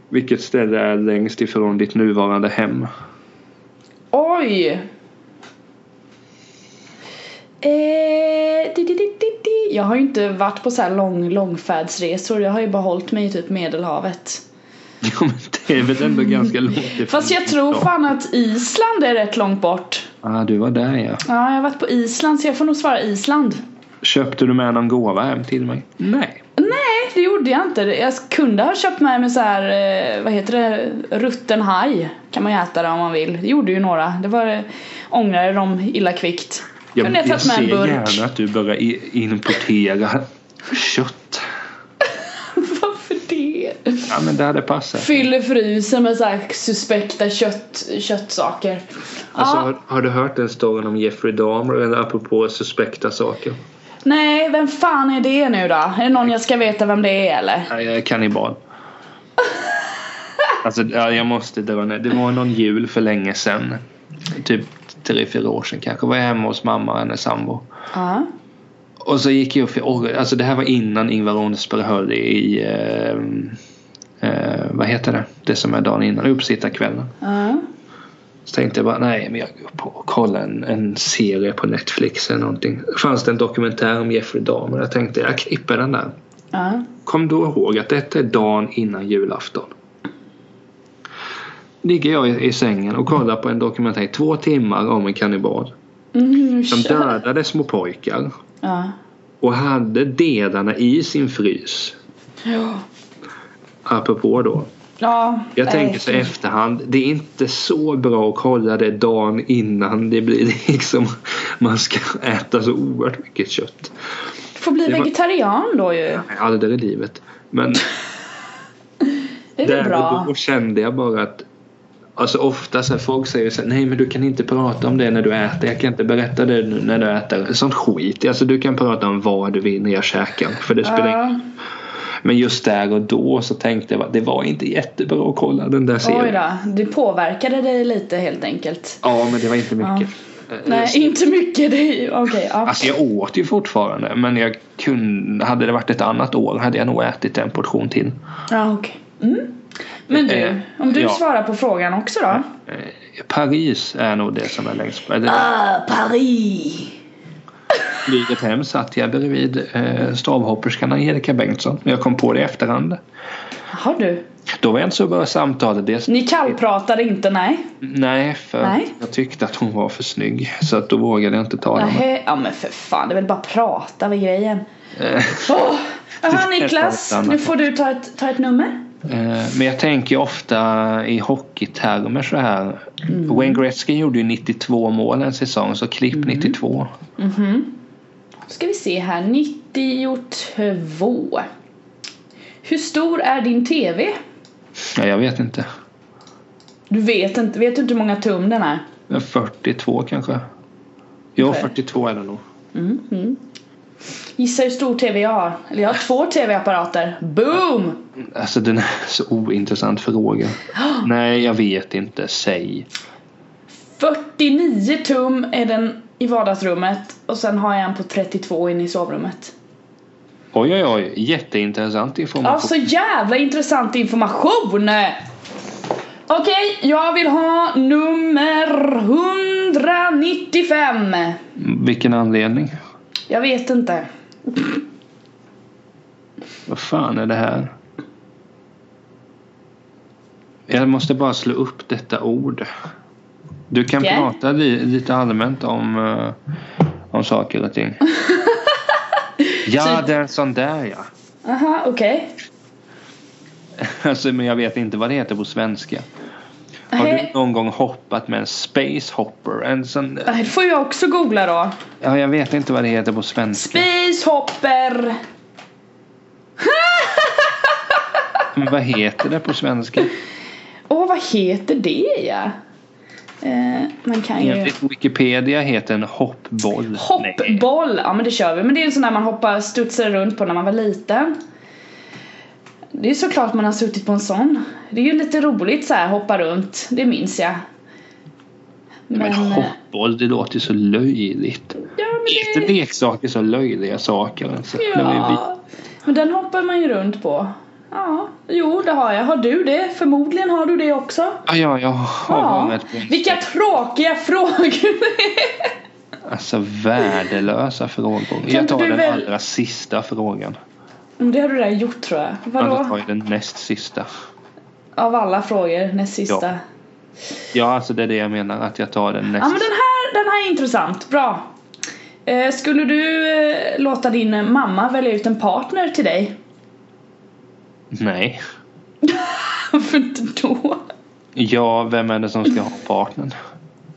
vilket ställe är längst ifrån ditt nuvarande hem? Oj. Eh, di, di, di, di, di. Jag har ju inte varit på så här lång, långfärdsresor. Jag har ju bara hållit mig i typ Medelhavet. Ja men det är väl ändå ganska långt ifrån. Fast jag tror fan att Island är rätt långt bort. Ah, du var där ja. Ja, jag har varit på Island så jag får nog svara Island. Köpte du med någon gåva hem till mig? Nej. Nej, det gjorde jag inte. Jag kunde ha köpt med mig så här, eh, vad heter det, rutten haj. Kan man ju äta det om man vill. Det gjorde ju några. Det var, eh, ångrade de illa kvickt. Jag, jag jag ser gärna att du börjar importera kött. Varför det? Ja men det hade passat. Fyller frysen med så suspekta kött, köttsaker. Alltså, ja, har, har du hört den storyn om Jeffrey Dahmer eller apropå suspekta saker? nej, vem fan är det nu då? Är det någon jag ska veta vem det är eller? Nej, jag är kannibal. Alltså ja, jag måste dra ner. Det var någon jul för länge sedan. Typ tre, fyra år sedan kanske. Var jag hemma hos mamma och hennes sambo. Ja. Och så gick jag upp Alltså det här var innan Ingvar Rondsberg höll i... Eh, eh, vad heter det? Det som är dagen innan. Uppsittarkvällen. Ja. Så tänkte jag bara nej men jag går upp och kollar en, en serie på Netflix eller någonting. Fanns det en dokumentär om Jeffrey Dahmer. Jag tänkte jag klipper den där. Ja. Kom då ihåg att detta är dagen innan julafton. Ligger jag i, i sängen och kollar på en dokumentär i två timmar om en kannibal. Mm, Som dödade små pojkar. Ja. Och hade delarna i sin frys. Ja. Apropå då. Ja. Jag tänker så i efterhand. Det är inte så bra att kolla det dagen innan det blir liksom. Man ska äta så oerhört mycket kött. Får bli var- vegetarian då ju. Aldrig i livet. Men Det är där bra. och då kände jag bara att Alltså ofta så här, folk säger så här, nej men du kan inte prata om det när du äter. Jag kan inte berätta det när du äter. Sånt skit. Alltså du kan prata om vad du vill när jag käkar. För det spelar ingen Ja. Men just där och då så tänkte jag att det var inte jättebra att kolla den där Oj serien. då. Det påverkade dig lite helt enkelt. Ja men det var inte mycket. Eh, Nej, inte mycket. Det Okej, ja. Alltså jag åt ju fortfarande men jag kunde, hade det varit ett annat år hade jag nog ätit en portion till. Ja, okej. Mm. Men du, Eh, om du ja. svarar på frågan också då? Eh, Paris är nog det som är längst eller, Ah, Paris! Flyget hem satt jag bredvid eh, stavhopperskan Angelica Bengtsson. Jag kom på det i efterhand. Jaha du. Då var jag inte så bra i samtalet. Dels, Ni kallpratade inte, nej? nej, för Nej. jag tyckte att hon var för snygg. Så att då vågade jag inte tala med Nähä, ja men för fan, det är väl bara prata vid grejen. eh, Åh! Jaha är Niklas, nu får du ta ett, ta ett nummer. Eh, Men jag tänker ofta i hockeytermer så här. Wayne Gretzky gjorde ju 92 mål en säsong så klipp 92. Mhm. Ska vi se här, 92. Hur stor är din TV? Ja, jag vet inte. Du vet inte, vet du inte hur många tum den är? 42 kanske. Okej. 42 är det nog. Mhm. Gissa hur stor TV jag har. Eller jag har två TV-apparater. Boom! Alltså den är så ointressant fråga. Nej, jag vet inte. Säg. 49 tum är den i vardagsrummet och sen har jag en på 32 inne i sovrummet. Oj, oj, oj. Jätteintressant information. Ja, så jävla intressant information! Okej, jag vill ha nummer 195. Vilken anledning? Jag vet inte. Vad fan är det här? Jag måste bara slå upp detta ord. Du kan Okej. prata li, lite allmänt om, eh, om saker och ting. ja, Typ- det är en sån där ja. Aha, okej. Alltså, men jag vet inte vad det heter på svenska. Har du någon gång hoppat med en space hopper? En sån, Det får jag också googla då. ja, jag vet inte vad det heter på svenska. Space Hopper. Men vad heter det på svenska? Åh, vad heter det ja? Eh, man kan ju... Enligt Wikipedia heter en hoppboll. Nej. Hoppboll, ja men det kör vi. Men det är en sån där man hoppar, studsar runt på när man var liten. Det är såklart man har suttit på en sån. Det är ju lite roligt så här hoppa runt, det minns jag. Men, Men eh, hoppboll, det låter ju så löjligt. ja, Är men inte det, leksaker så löjliga saker? Alltså, ja, men den hoppar man ju runt på. Ja, jo det har jag. Har du det? Förmodligen har du det också. Ja, ja, jag har Ja. varit på Vilka tråkiga frågor Alltså värdelösa frågor. inte Jag tar den väl- allra sista frågan. Men Det har du redan gjort tror jag. Ja, då tar Vadå? jag den näst sista. Av alla frågor, näst sista. Ja. Ja, alltså det är det jag menar. Att jag tar den näst Ja men den här, den här är intressant, bra. Eh, skulle du eh, låta din mamma välja ut en partner till dig? Nej. Varför inte då? Ja, vem är det som ska ha partnern?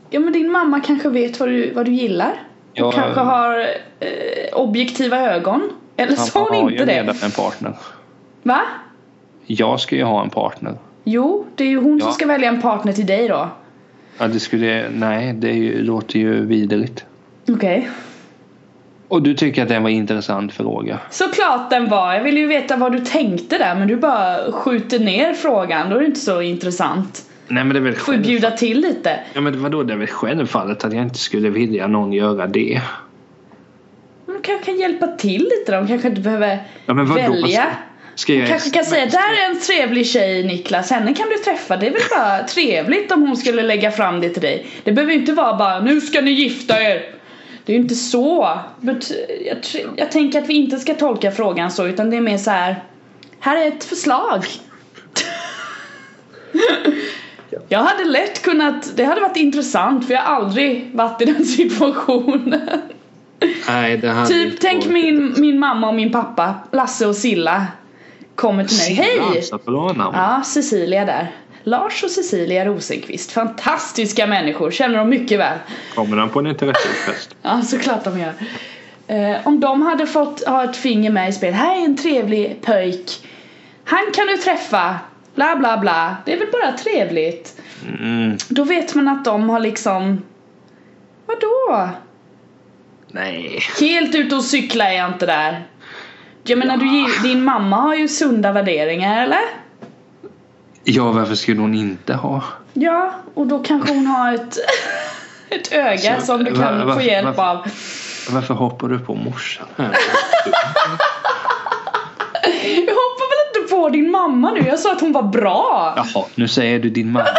Ja men din mamma kanske vet vad du, vad du gillar? Ja, och kanske har eh, objektiva ögon? Eller sa hon har inte ju det? redan en partner. Va? Jag ska ju ha en partner. Jo, det är ju hon som Ja. ska välja en partner till dig då. Ja, det skulle... Nej, det ju, låter ju vidrigt. Okej. Och du tycker att det var en intressant fråga? Såklart den var. Jag ville ju veta vad du tänkte där men du bara skjuter ner frågan. Då är det inte så intressant. Nej, men det är väl Får ju bjuda till lite. Ja, men vadå? Det är väl självfallet att jag inte skulle vilja någon göra det. Du kanske kan hjälpa till lite. De kanske inte behöver Ja, välja. Ska jag... kanske kan säga där är en trevlig tjej Niklas, henne kan du träffa. Det är väl bara trevligt om hon skulle lägga fram det till dig. Det behöver inte vara bara nu ska ni gifta er. Det är ju inte så. But, jag, jag tänker att vi inte ska tolka frågan så utan det är mer så här. Här är ett förslag. Jag hade lätt kunnat, det hade varit intressant för jag har aldrig varit i den situationen. Nej, det hade Typ inte tänk varit- min, min mamma och min pappa, Lasse och Silla kommer till mig. Hej! Alltså. Ja, Cecilia där. Lars och Cecilia Rosenqvist. Fantastiska människor, känner de mycket väl. Kommer han på en internetfest? Ja, såklart de gör. Eh, om de hade fått ha ett finger med i spelet. Här är en trevlig pöjk. Han kan du träffa. Bla bla bla. Det är väl bara trevligt. Mm, Då vet man att de har liksom... Vadå? Nej. Helt ute och cykla är jag inte där. Jag menar, du, gill- din mamma har ju sunda värderingar, eller? Ja, varför skulle hon inte ha? Ja, och då kanske hon har ett, ett öga Så, som du kan va- få hjälp va- av. Varför hoppar du på morsan? här? Jag hoppar väl inte på din mamma nu, jag sa att hon var bra! Jaha, nu säger du din mamma.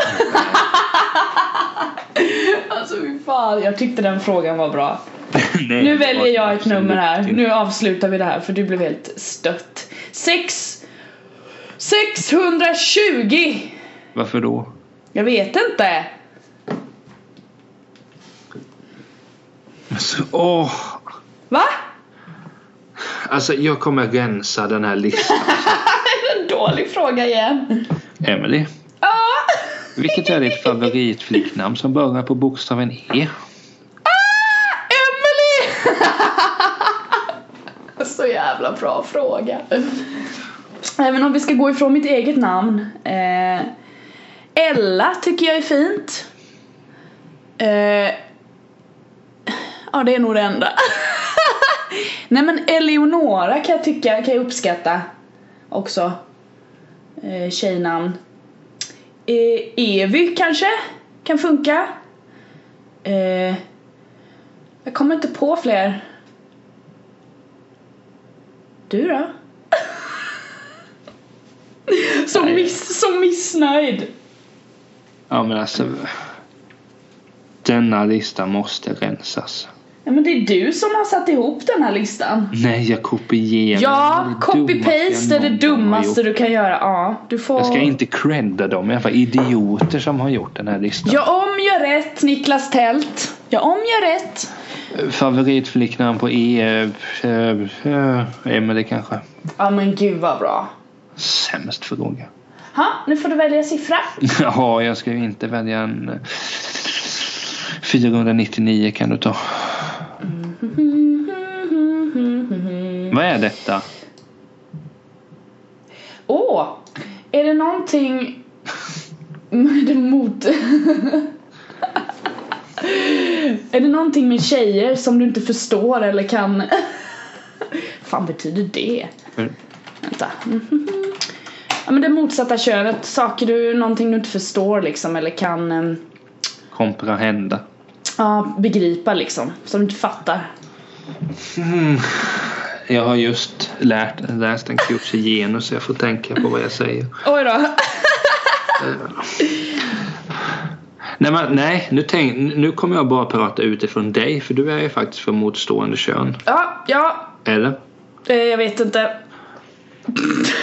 Alltså fy fan, jag tyckte den frågan var bra. Nej, Nu väljer jag ett nummer här, nu avslutar vi det här för du blev helt stött. Sex... 620! Varför då? Jag vet inte. Alltså, åh. Va? Alltså, jag kommer rensa den här listan. En dålig fråga igen. Emily, Ja! Vilket är ditt favoritflicknamn som börjar på bokstaven E? Ah, Emily! Så jävla bra fråga. Även om vi ska gå ifrån mitt eget namn. Eh, Ella tycker jag är fint. Eh, ja, det är nog det enda. Nej men Eleonora kan jag tycka, kan jag uppskatta också. Eh, tjejnamn. Eh, Evy kanske? Kan funka. Eh, jag kommer inte på fler. Du då? så, Nej. miss, så missnöjd. Ja men alltså. Denna lista måste rensas. Ja, men det är du som har satt ihop den här listan. Nej jag kopierar. Ja, copy-paste är det dummaste jag du kan göra. Ja, du får... Jag ska inte credda dem. Jag var idioter som har gjort den här listan. Jag om gör rätt, Niklas Tält. Jag om gör rätt. Favoritflicknamn på E. Äh, äh, Emelie kanske. Ja men gud vad bra. Sämst fråga. Ha, nu får du välja siffra. Ja, jag ska ju inte välja en eh, 499 kan du ta. Vad är detta? Åh! är det någonting med mot... är det någonting med tjejer som du inte förstår eller kan... fan betyder det? Vänta. ja men det motsatta könet, saker du, någonting du inte förstår liksom eller kan em, Komprahenda. Ja, begripa liksom, som du inte fattar. Jag har just lärt, läst en kurs i genus så jag får tänka på vad jag säger. Oj då. Nej, men, nej nu, tänk, nu kommer jag bara prata utifrån dig för du är ju faktiskt från motstående kön. Ja, ja, Eller? eh, jag vet inte.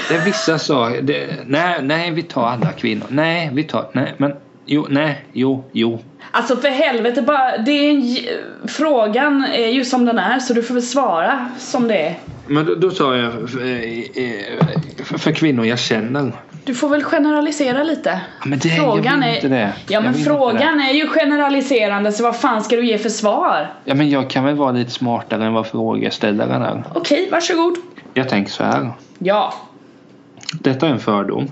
Det är vissa saker. det- Nej, nej, vi tar alla kvinnor. Nej, vi tar... Nej, men... Jo, nej, jo, jo. Alltså för helvete bara, det är en, frågan är ju som den är så du får väl svara som det är. Men då, då sa jag eh, eh, för, för kvinnor jag känner. Du får väl generalisera lite. Ja, men det, Frågan jag vill är, inte det. Ja men frågan är ju generaliserande så vad fan ska du ge för svar? Ja, men jag kan väl vara lite smartare än vad frågeställaren är. Okej, varsågod. Jag tänker så här. Ja. Detta är en fördom.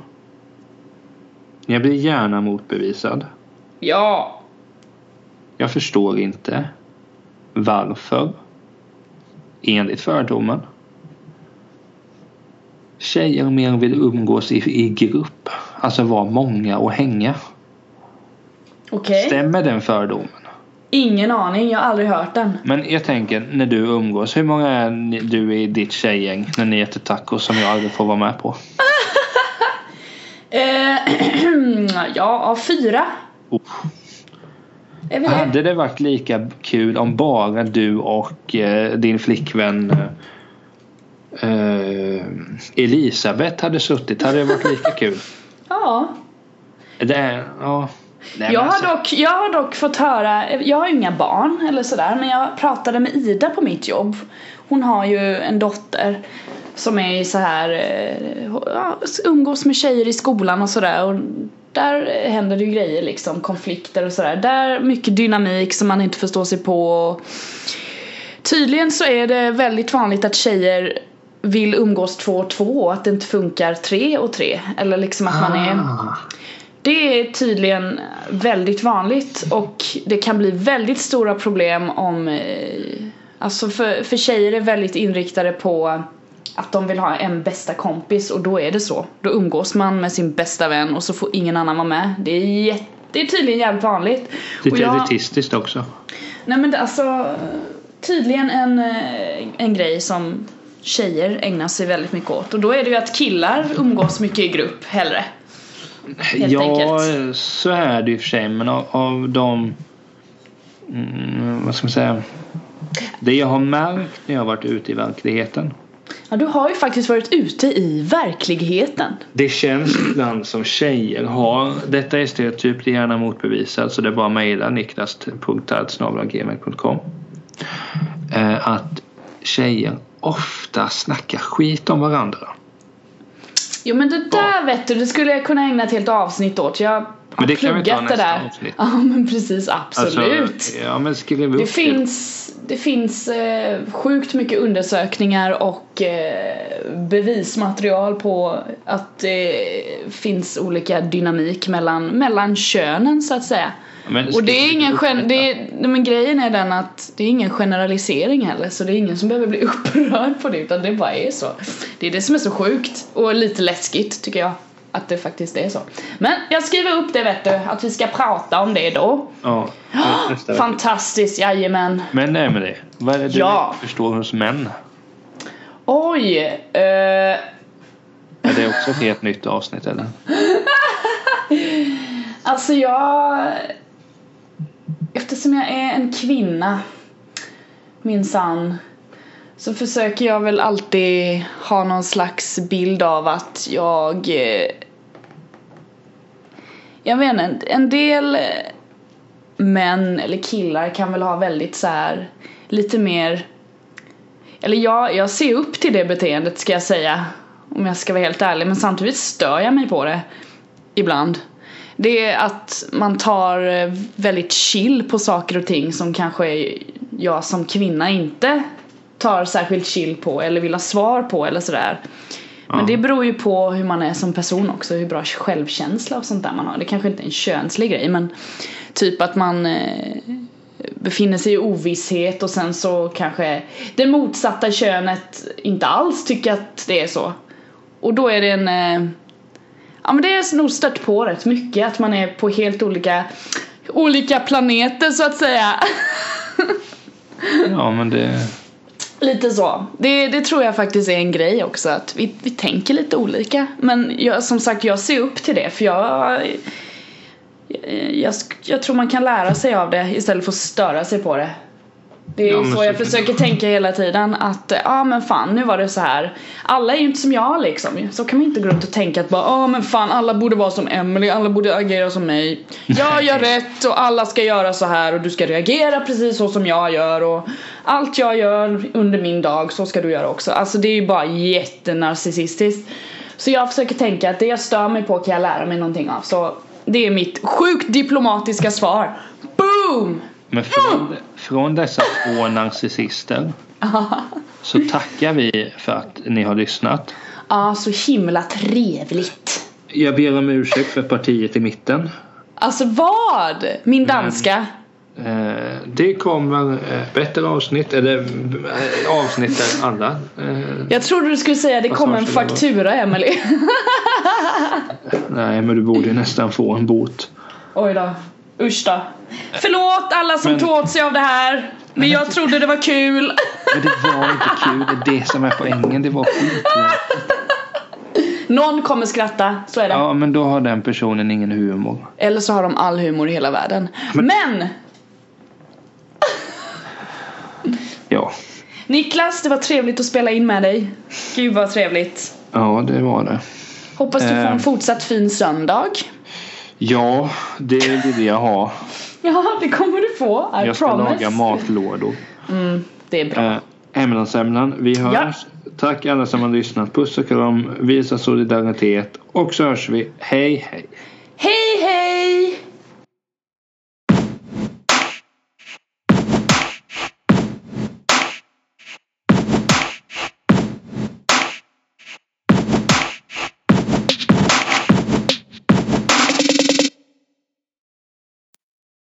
Jag blir gärna motbevisad. Ja. Jag förstår inte varför, enligt fördomen, tjejer mer vill umgås i, i grupp. Alltså vara många och hänga. Okej. Stämmer den fördomen? Ingen aning, jag har aldrig hört den. Men jag tänker när du umgås, hur många är ni- du i ditt tjejgäng när ni äter tacos som jag aldrig får vara med på? Eh, ja, av fyra. Oh. Hade det varit lika kul om bara du och eh, din flickvän eh, eh, Elisabeth hade suttit? Hade det varit lika kul? Ja. Det ja. Nej, Jag alltså, har, dock, jag har dock fått höra, jag har ju inga barn eller sådär men jag pratade med Ida på mitt jobb. Hon har ju en dotter som är så här eh, ja, umgås med tjejer i skolan och sådär och där händer det ju grejer liksom, konflikter och sådär. Där mycket dynamik som man inte förstår sig på. Tydligen så är det väldigt vanligt att tjejer vill umgås två och två och att det inte funkar tre och tre. Eller liksom att man är ah, det är tydligen väldigt vanligt och det kan bli väldigt stora problem om eh, Alltså för, för tjejer är väldigt inriktade på att de vill ha en bästa kompis och då är det så. Då umgås man med sin bästa vän och så får ingen annan vara med. Det är, jätte, det är tydligen jävligt vanligt. Lite jag- elitistiskt också. Nej men det, alltså tydligen en, eh, en grej som tjejer ägnar sig väldigt mycket åt och då är det ju att killar umgås mycket i grupp hellre. Helt ja, enkelt. så är det och för sig. Men av, av de... Mm, vad ska man säga? Det jag har märkt när jag har varit ute i verkligheten. Ja, du har ju faktiskt varit ute i verkligen. Det känns ibland som tjejer har, detta är stereotyp, det är gärna motbevisat så det är bara att mejla niklas.tartsnabelagmail.com eh, att tjejer ofta snackar skit om varandra. Jo men det där vet du, det skulle jag kunna ägna ett helt avsnitt åt. Jag Men det kan vi ta pluggat det där. avsnitt. Ja men precis, absolut. Alltså, ja men skriv upp Det finns, det finns eh, sjukt mycket undersökningar och eh, bevismaterial på att det finns olika dynamik mellan, mellan könen så att säga. Men Och det är ingen gen- det är, men grejen är den att det är ingen generalisering heller så det är ingen som behöver bli upprörd på det utan det bara är så. Det är det som är så sjukt och lite läskigt tycker jag. Att det faktiskt är så. Men jag skriver upp det vet du, att vi ska prata om det då. Ja, nästa. Fantastiskt, jajamän. Men Emelie, vad är det Ja. du förstår hos män? Oj, eh, Är det också ett helt nytt avsnitt eller? alltså jag... Eftersom jag är en kvinna, minsann, så försöker jag väl alltid ha någon slags bild av att jag... eh, jag menar en del eh, män eller killar kan väl ha väldigt så här lite mer eller jag, jag ser upp till det beteendet ska jag säga om jag ska vara helt ärlig men samtidigt stör jag mig på det ibland. Det är att man tar eh, väldigt chill på saker och ting som kanske jag som kvinna inte tar särskilt chill på eller vill ha svar på eller sådär. Men Ja. det beror ju på hur man är som person också, hur bra självkänsla och sånt där man har. Det kanske inte är en könslig grej men typ att man eh, befinner sig i ovisshet och sen så kanske det motsatta könet inte alls tycker att det är så. Och då är det en eh, Ja men det är nog stött på rätt mycket att man är på helt olika olika planeter så att säga. Ja men det... Lite så. Det, det tror jag faktiskt är en grej också att vi, vi tänker lite olika. Men jag, som sagt jag ser upp till det för jag, jag, jag, jag tror man kan lära sig av det istället för att störa sig på det. Det är Ja, så jag försöker tänka hela tiden att ja ah, men fan nu var det så här. Alla är ju inte som jag liksom. Så kan man inte gå runt och tänka att bara ja ah, men fan alla borde vara som Emily, alla borde agera som mig. Jag gör rätt och alla ska göra så här och du ska reagera precis så som jag gör och allt jag gör under min dag så ska du göra också. Alltså det är ju bara jättenarcissistiskt. Så jag försöker tänka att det jag stör mig på kan jag lära mig någonting av. Så det är mitt sjukt diplomatiska svar. Boom! Men från, från dessa två narcissister så tackar vi för att ni har lyssnat. Ja, så himla trevligt. Jag ber om ursäkt för partiet i mitten. Alltså vad? Min danska? Eh, det kommer eh, bättre avsnitt, eller eh, avsnitt där alla. Eh, Jag trodde du skulle säga det kommer en faktura Emily. nej men du borde ju nästan få en bot. Oj då. Usch då. Förlåt alla som Men- tog åt sig av det här. Men jag trodde det var kul. Men det var inte kul, det är det som är poängen. Det var skittråkigt. Någon kommer skratta, så är det. Ja men då har den personen ingen humor. Eller så har de all humor i hela världen. Men! Ja, Niklas, det var trevligt att spela in med dig. Gud vad trevligt. ja det var det. Hoppas du får Eh. en fortsatt fin söndag. Ja, det vill jag ha. Ja, det kommer du få. I Jag ska promise. laga matlådor. Mm, det är bra. Eh, Ämnesämnen, vi hörs. Tack alla som har lyssnat. Puss och kram, visa solidaritet och så hörs vi. Hej hej! Hej hej!